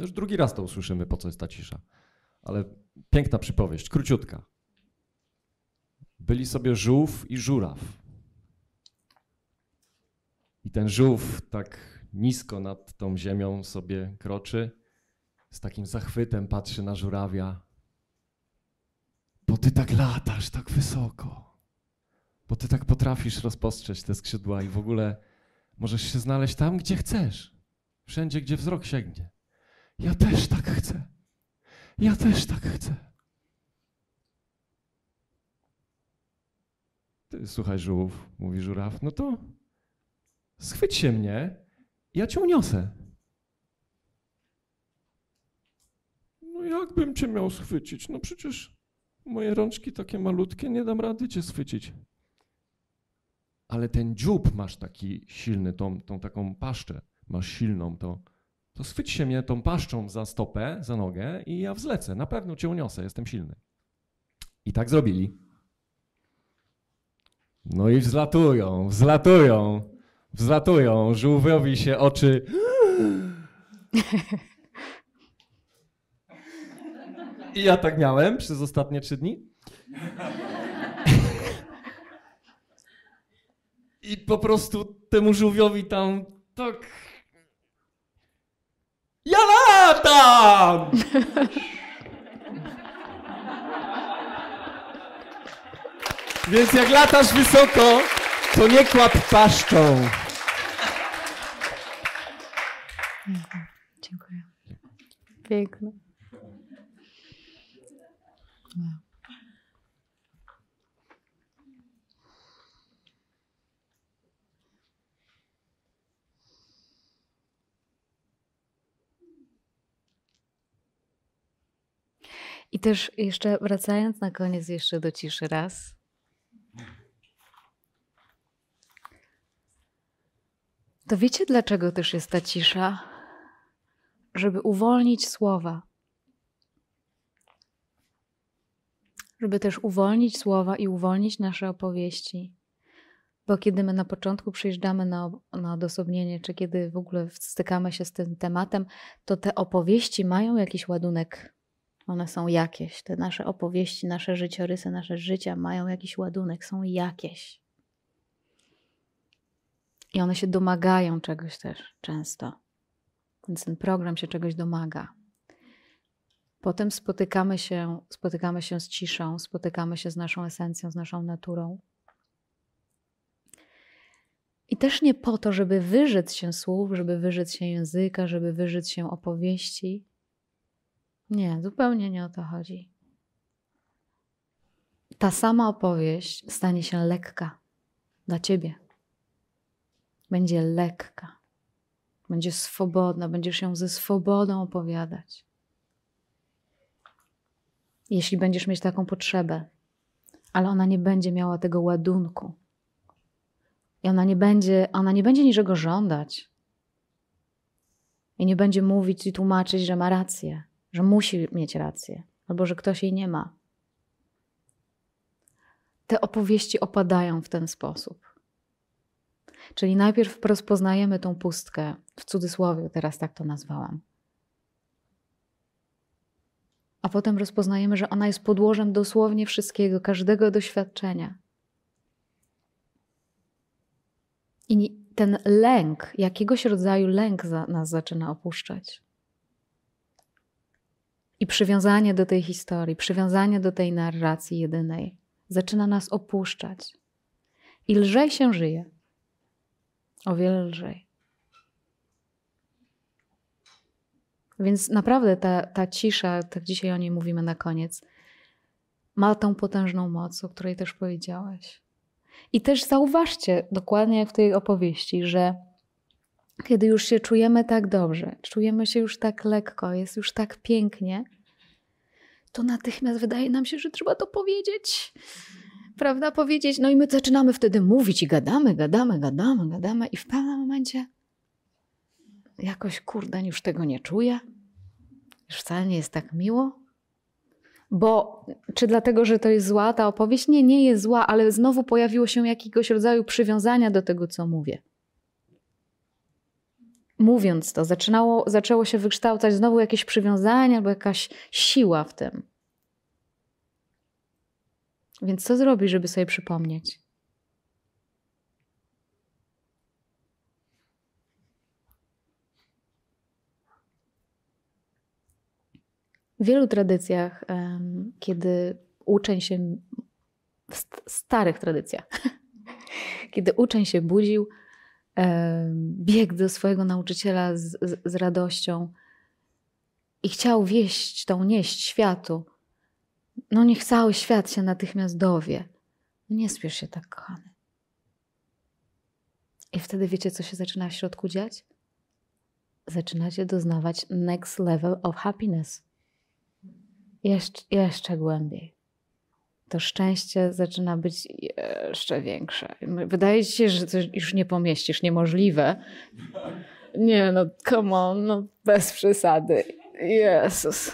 Już drugi raz to usłyszymy, po co jest ta cisza. Ale piękna przypowieść, króciutka. Byli sobie żółw i żuraw. I ten żółw tak nisko nad tą ziemią sobie kroczy, z takim zachwytem patrzy na żurawia. Bo ty tak latasz tak wysoko. Bo ty tak potrafisz rozpostrzeć te skrzydła i w ogóle możesz się znaleźć tam, gdzie chcesz. Wszędzie, gdzie wzrok sięgnie. Ja też tak chcę. Ja też tak chcę. Słuchaj, żółw, mówi żuraw, no to schwyć się mnie, ja cię uniosę. No jakbym cię miał schwycić? No przecież moje rączki takie malutkie, nie dam rady cię schwycić. Ale ten dziób masz taki silny, tą, tą taką paszczę masz silną, to to schwyć się mnie tą paszczą za stopę, za nogę i ja wzlecę. Na pewno cię uniosę, jestem silny. I tak zrobili. No i wzlatują, wzlatują, wzlatują. Żółwiowi się oczy. I ja tak miałem przez ostatnie trzy dni. I po prostu temu żółwiowi tam tak. Ja latam! Więc jak latasz wysoko, to nie kłap paszczą. Dziękuję. Piękne. I też jeszcze wracając na koniec jeszcze do ciszy raz. To wiecie dlaczego też jest ta cisza? Żeby uwolnić słowa. Żeby też uwolnić słowa i uwolnić nasze opowieści. Bo kiedy my na początku przyjeżdżamy na, na odosobnienie, czy kiedy w ogóle stykamy się z tym tematem, to te opowieści mają jakiś ładunek one są jakieś. Te nasze opowieści, nasze życiorysy, nasze życia mają jakiś ładunek, są jakieś. I one się domagają czegoś też często. Więc ten program się czegoś domaga. Potem spotykamy się, spotykamy się z ciszą, spotykamy się z naszą esencją, z naszą naturą. I też nie po to, żeby wyrzec się słów, żeby wyrzec się języka, żeby wyrzec się opowieści, nie, zupełnie nie o to chodzi. Ta sama opowieść stanie się lekka dla ciebie. Będzie lekka. Będzie swobodna, będziesz ją ze swobodą opowiadać. Jeśli będziesz mieć taką potrzebę, ale ona nie będzie miała tego ładunku. I ona nie będzie, ona nie będzie niczego żądać. I nie będzie mówić i tłumaczyć, że ma rację że musi mieć rację, albo że ktoś jej nie ma. Te opowieści opadają w ten sposób. Czyli najpierw rozpoznajemy tą pustkę, w cudzysłowie teraz tak to nazwałam. A potem rozpoznajemy, że ona jest podłożem dosłownie wszystkiego, każdego doświadczenia. I ten lęk, jakiegoś rodzaju lęk nas zaczyna opuszczać. I przywiązanie do tej historii, przywiązanie do tej narracji jedynej zaczyna nas opuszczać. I lżej się żyje. O wiele lżej. Więc naprawdę ta, ta cisza, tak dzisiaj o niej mówimy na koniec, ma tą potężną moc, o której też powiedziałeś. I też zauważcie, dokładnie jak w tej opowieści, że kiedy już się czujemy tak dobrze, czujemy się już tak lekko, jest już tak pięknie, to natychmiast wydaje nam się, że trzeba to powiedzieć. Prawda? Powiedzieć. No i my zaczynamy wtedy mówić i gadamy, gadamy, gadamy, gadamy, i w pewnym momencie jakoś, kurde, już tego nie czuję. Już wcale nie jest tak miło. Bo czy dlatego, że to jest zła ta opowieść? Nie, nie jest zła, ale znowu pojawiło się jakiegoś rodzaju przywiązania do tego, co mówię mówiąc to, zaczynało, zaczęło się wykształcać znowu jakieś przywiązanie albo jakaś siła w tym. Więc co zrobić, żeby sobie przypomnieć? W wielu tradycjach, kiedy uczeń się, w starych tradycjach, kiedy uczeń się budził, biegł do swojego nauczyciela z, z, z radością i chciał wieść tą nieść światu. No niech cały świat się natychmiast dowie. No nie spiesz się tak, kochany. I wtedy wiecie, co się zaczyna w środku dziać? Zaczynacie doznawać next level of happiness. Jeszcze, głębiej to szczęście zaczyna być jeszcze większe. Wydaje ci się, że to już nie pomieścisz, niemożliwe. nie no, come on, no bez przesady. Jezus.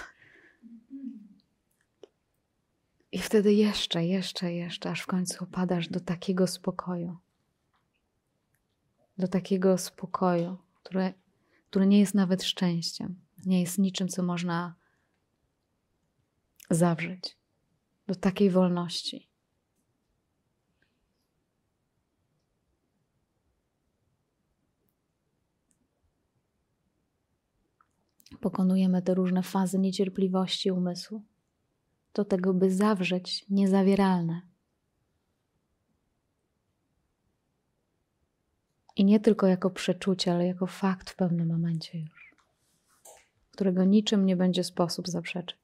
I wtedy jeszcze, jeszcze, jeszcze, aż w końcu opadasz do takiego spokoju. Do takiego spokoju, które, który nie jest nawet szczęściem. Nie jest niczym, co można zawrzeć. Do takiej wolności. Pokonujemy te różne fazy niecierpliwości umysłu do tego, by zawrzeć niezawieralne. I nie tylko jako przeczucie, ale jako fakt w pewnym momencie już, którego niczym nie będzie sposób zaprzeczyć.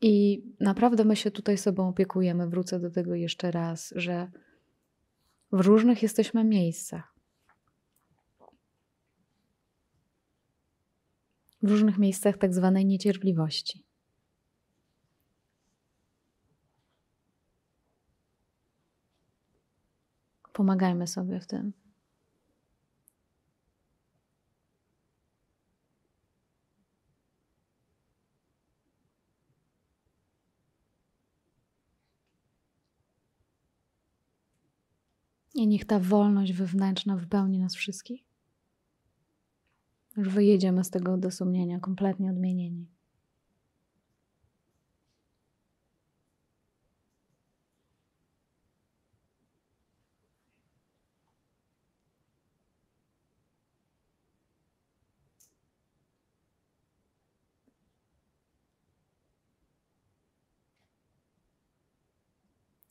I naprawdę my się tutaj sobą opiekujemy. Wrócę do tego jeszcze raz, że w różnych jesteśmy miejscach. W różnych miejscach tak zwanej niecierpliwości. Pomagajmy sobie w tym. I niech ta wolność wewnętrzna wypełni nas wszystkich. Już wyjedziemy z tego odosobnienia kompletnie odmienieni.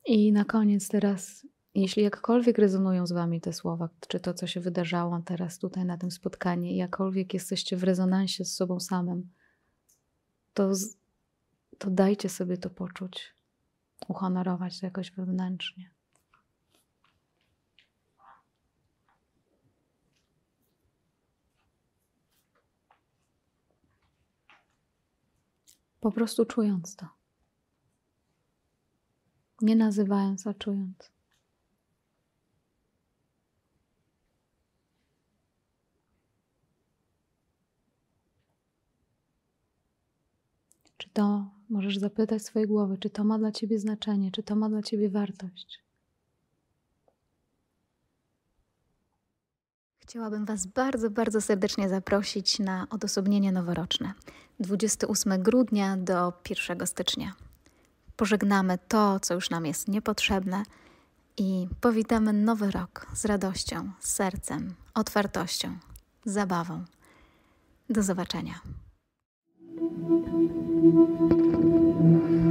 I na koniec teraz jeśli jakkolwiek rezonują z Wami te słowa, czy to, co się wydarzało teraz tutaj na tym spotkaniu, jakkolwiek jesteście w rezonansie z sobą samym, to, to dajcie sobie to poczuć, uhonorować to jakoś wewnętrznie. Po prostu czując to. Nie nazywając, a czując. Czy to możesz zapytać swojej głowy, czy to ma dla ciebie znaczenie, czy to ma dla ciebie wartość? Chciałabym Was bardzo, bardzo serdecznie zaprosić na odosobnienie noworoczne 28 grudnia do 1 stycznia. Pożegnamy to, co już nam jest niepotrzebne i powitamy nowy rok z radością, sercem, otwartością, zabawą. Do zobaczenia. Thank you.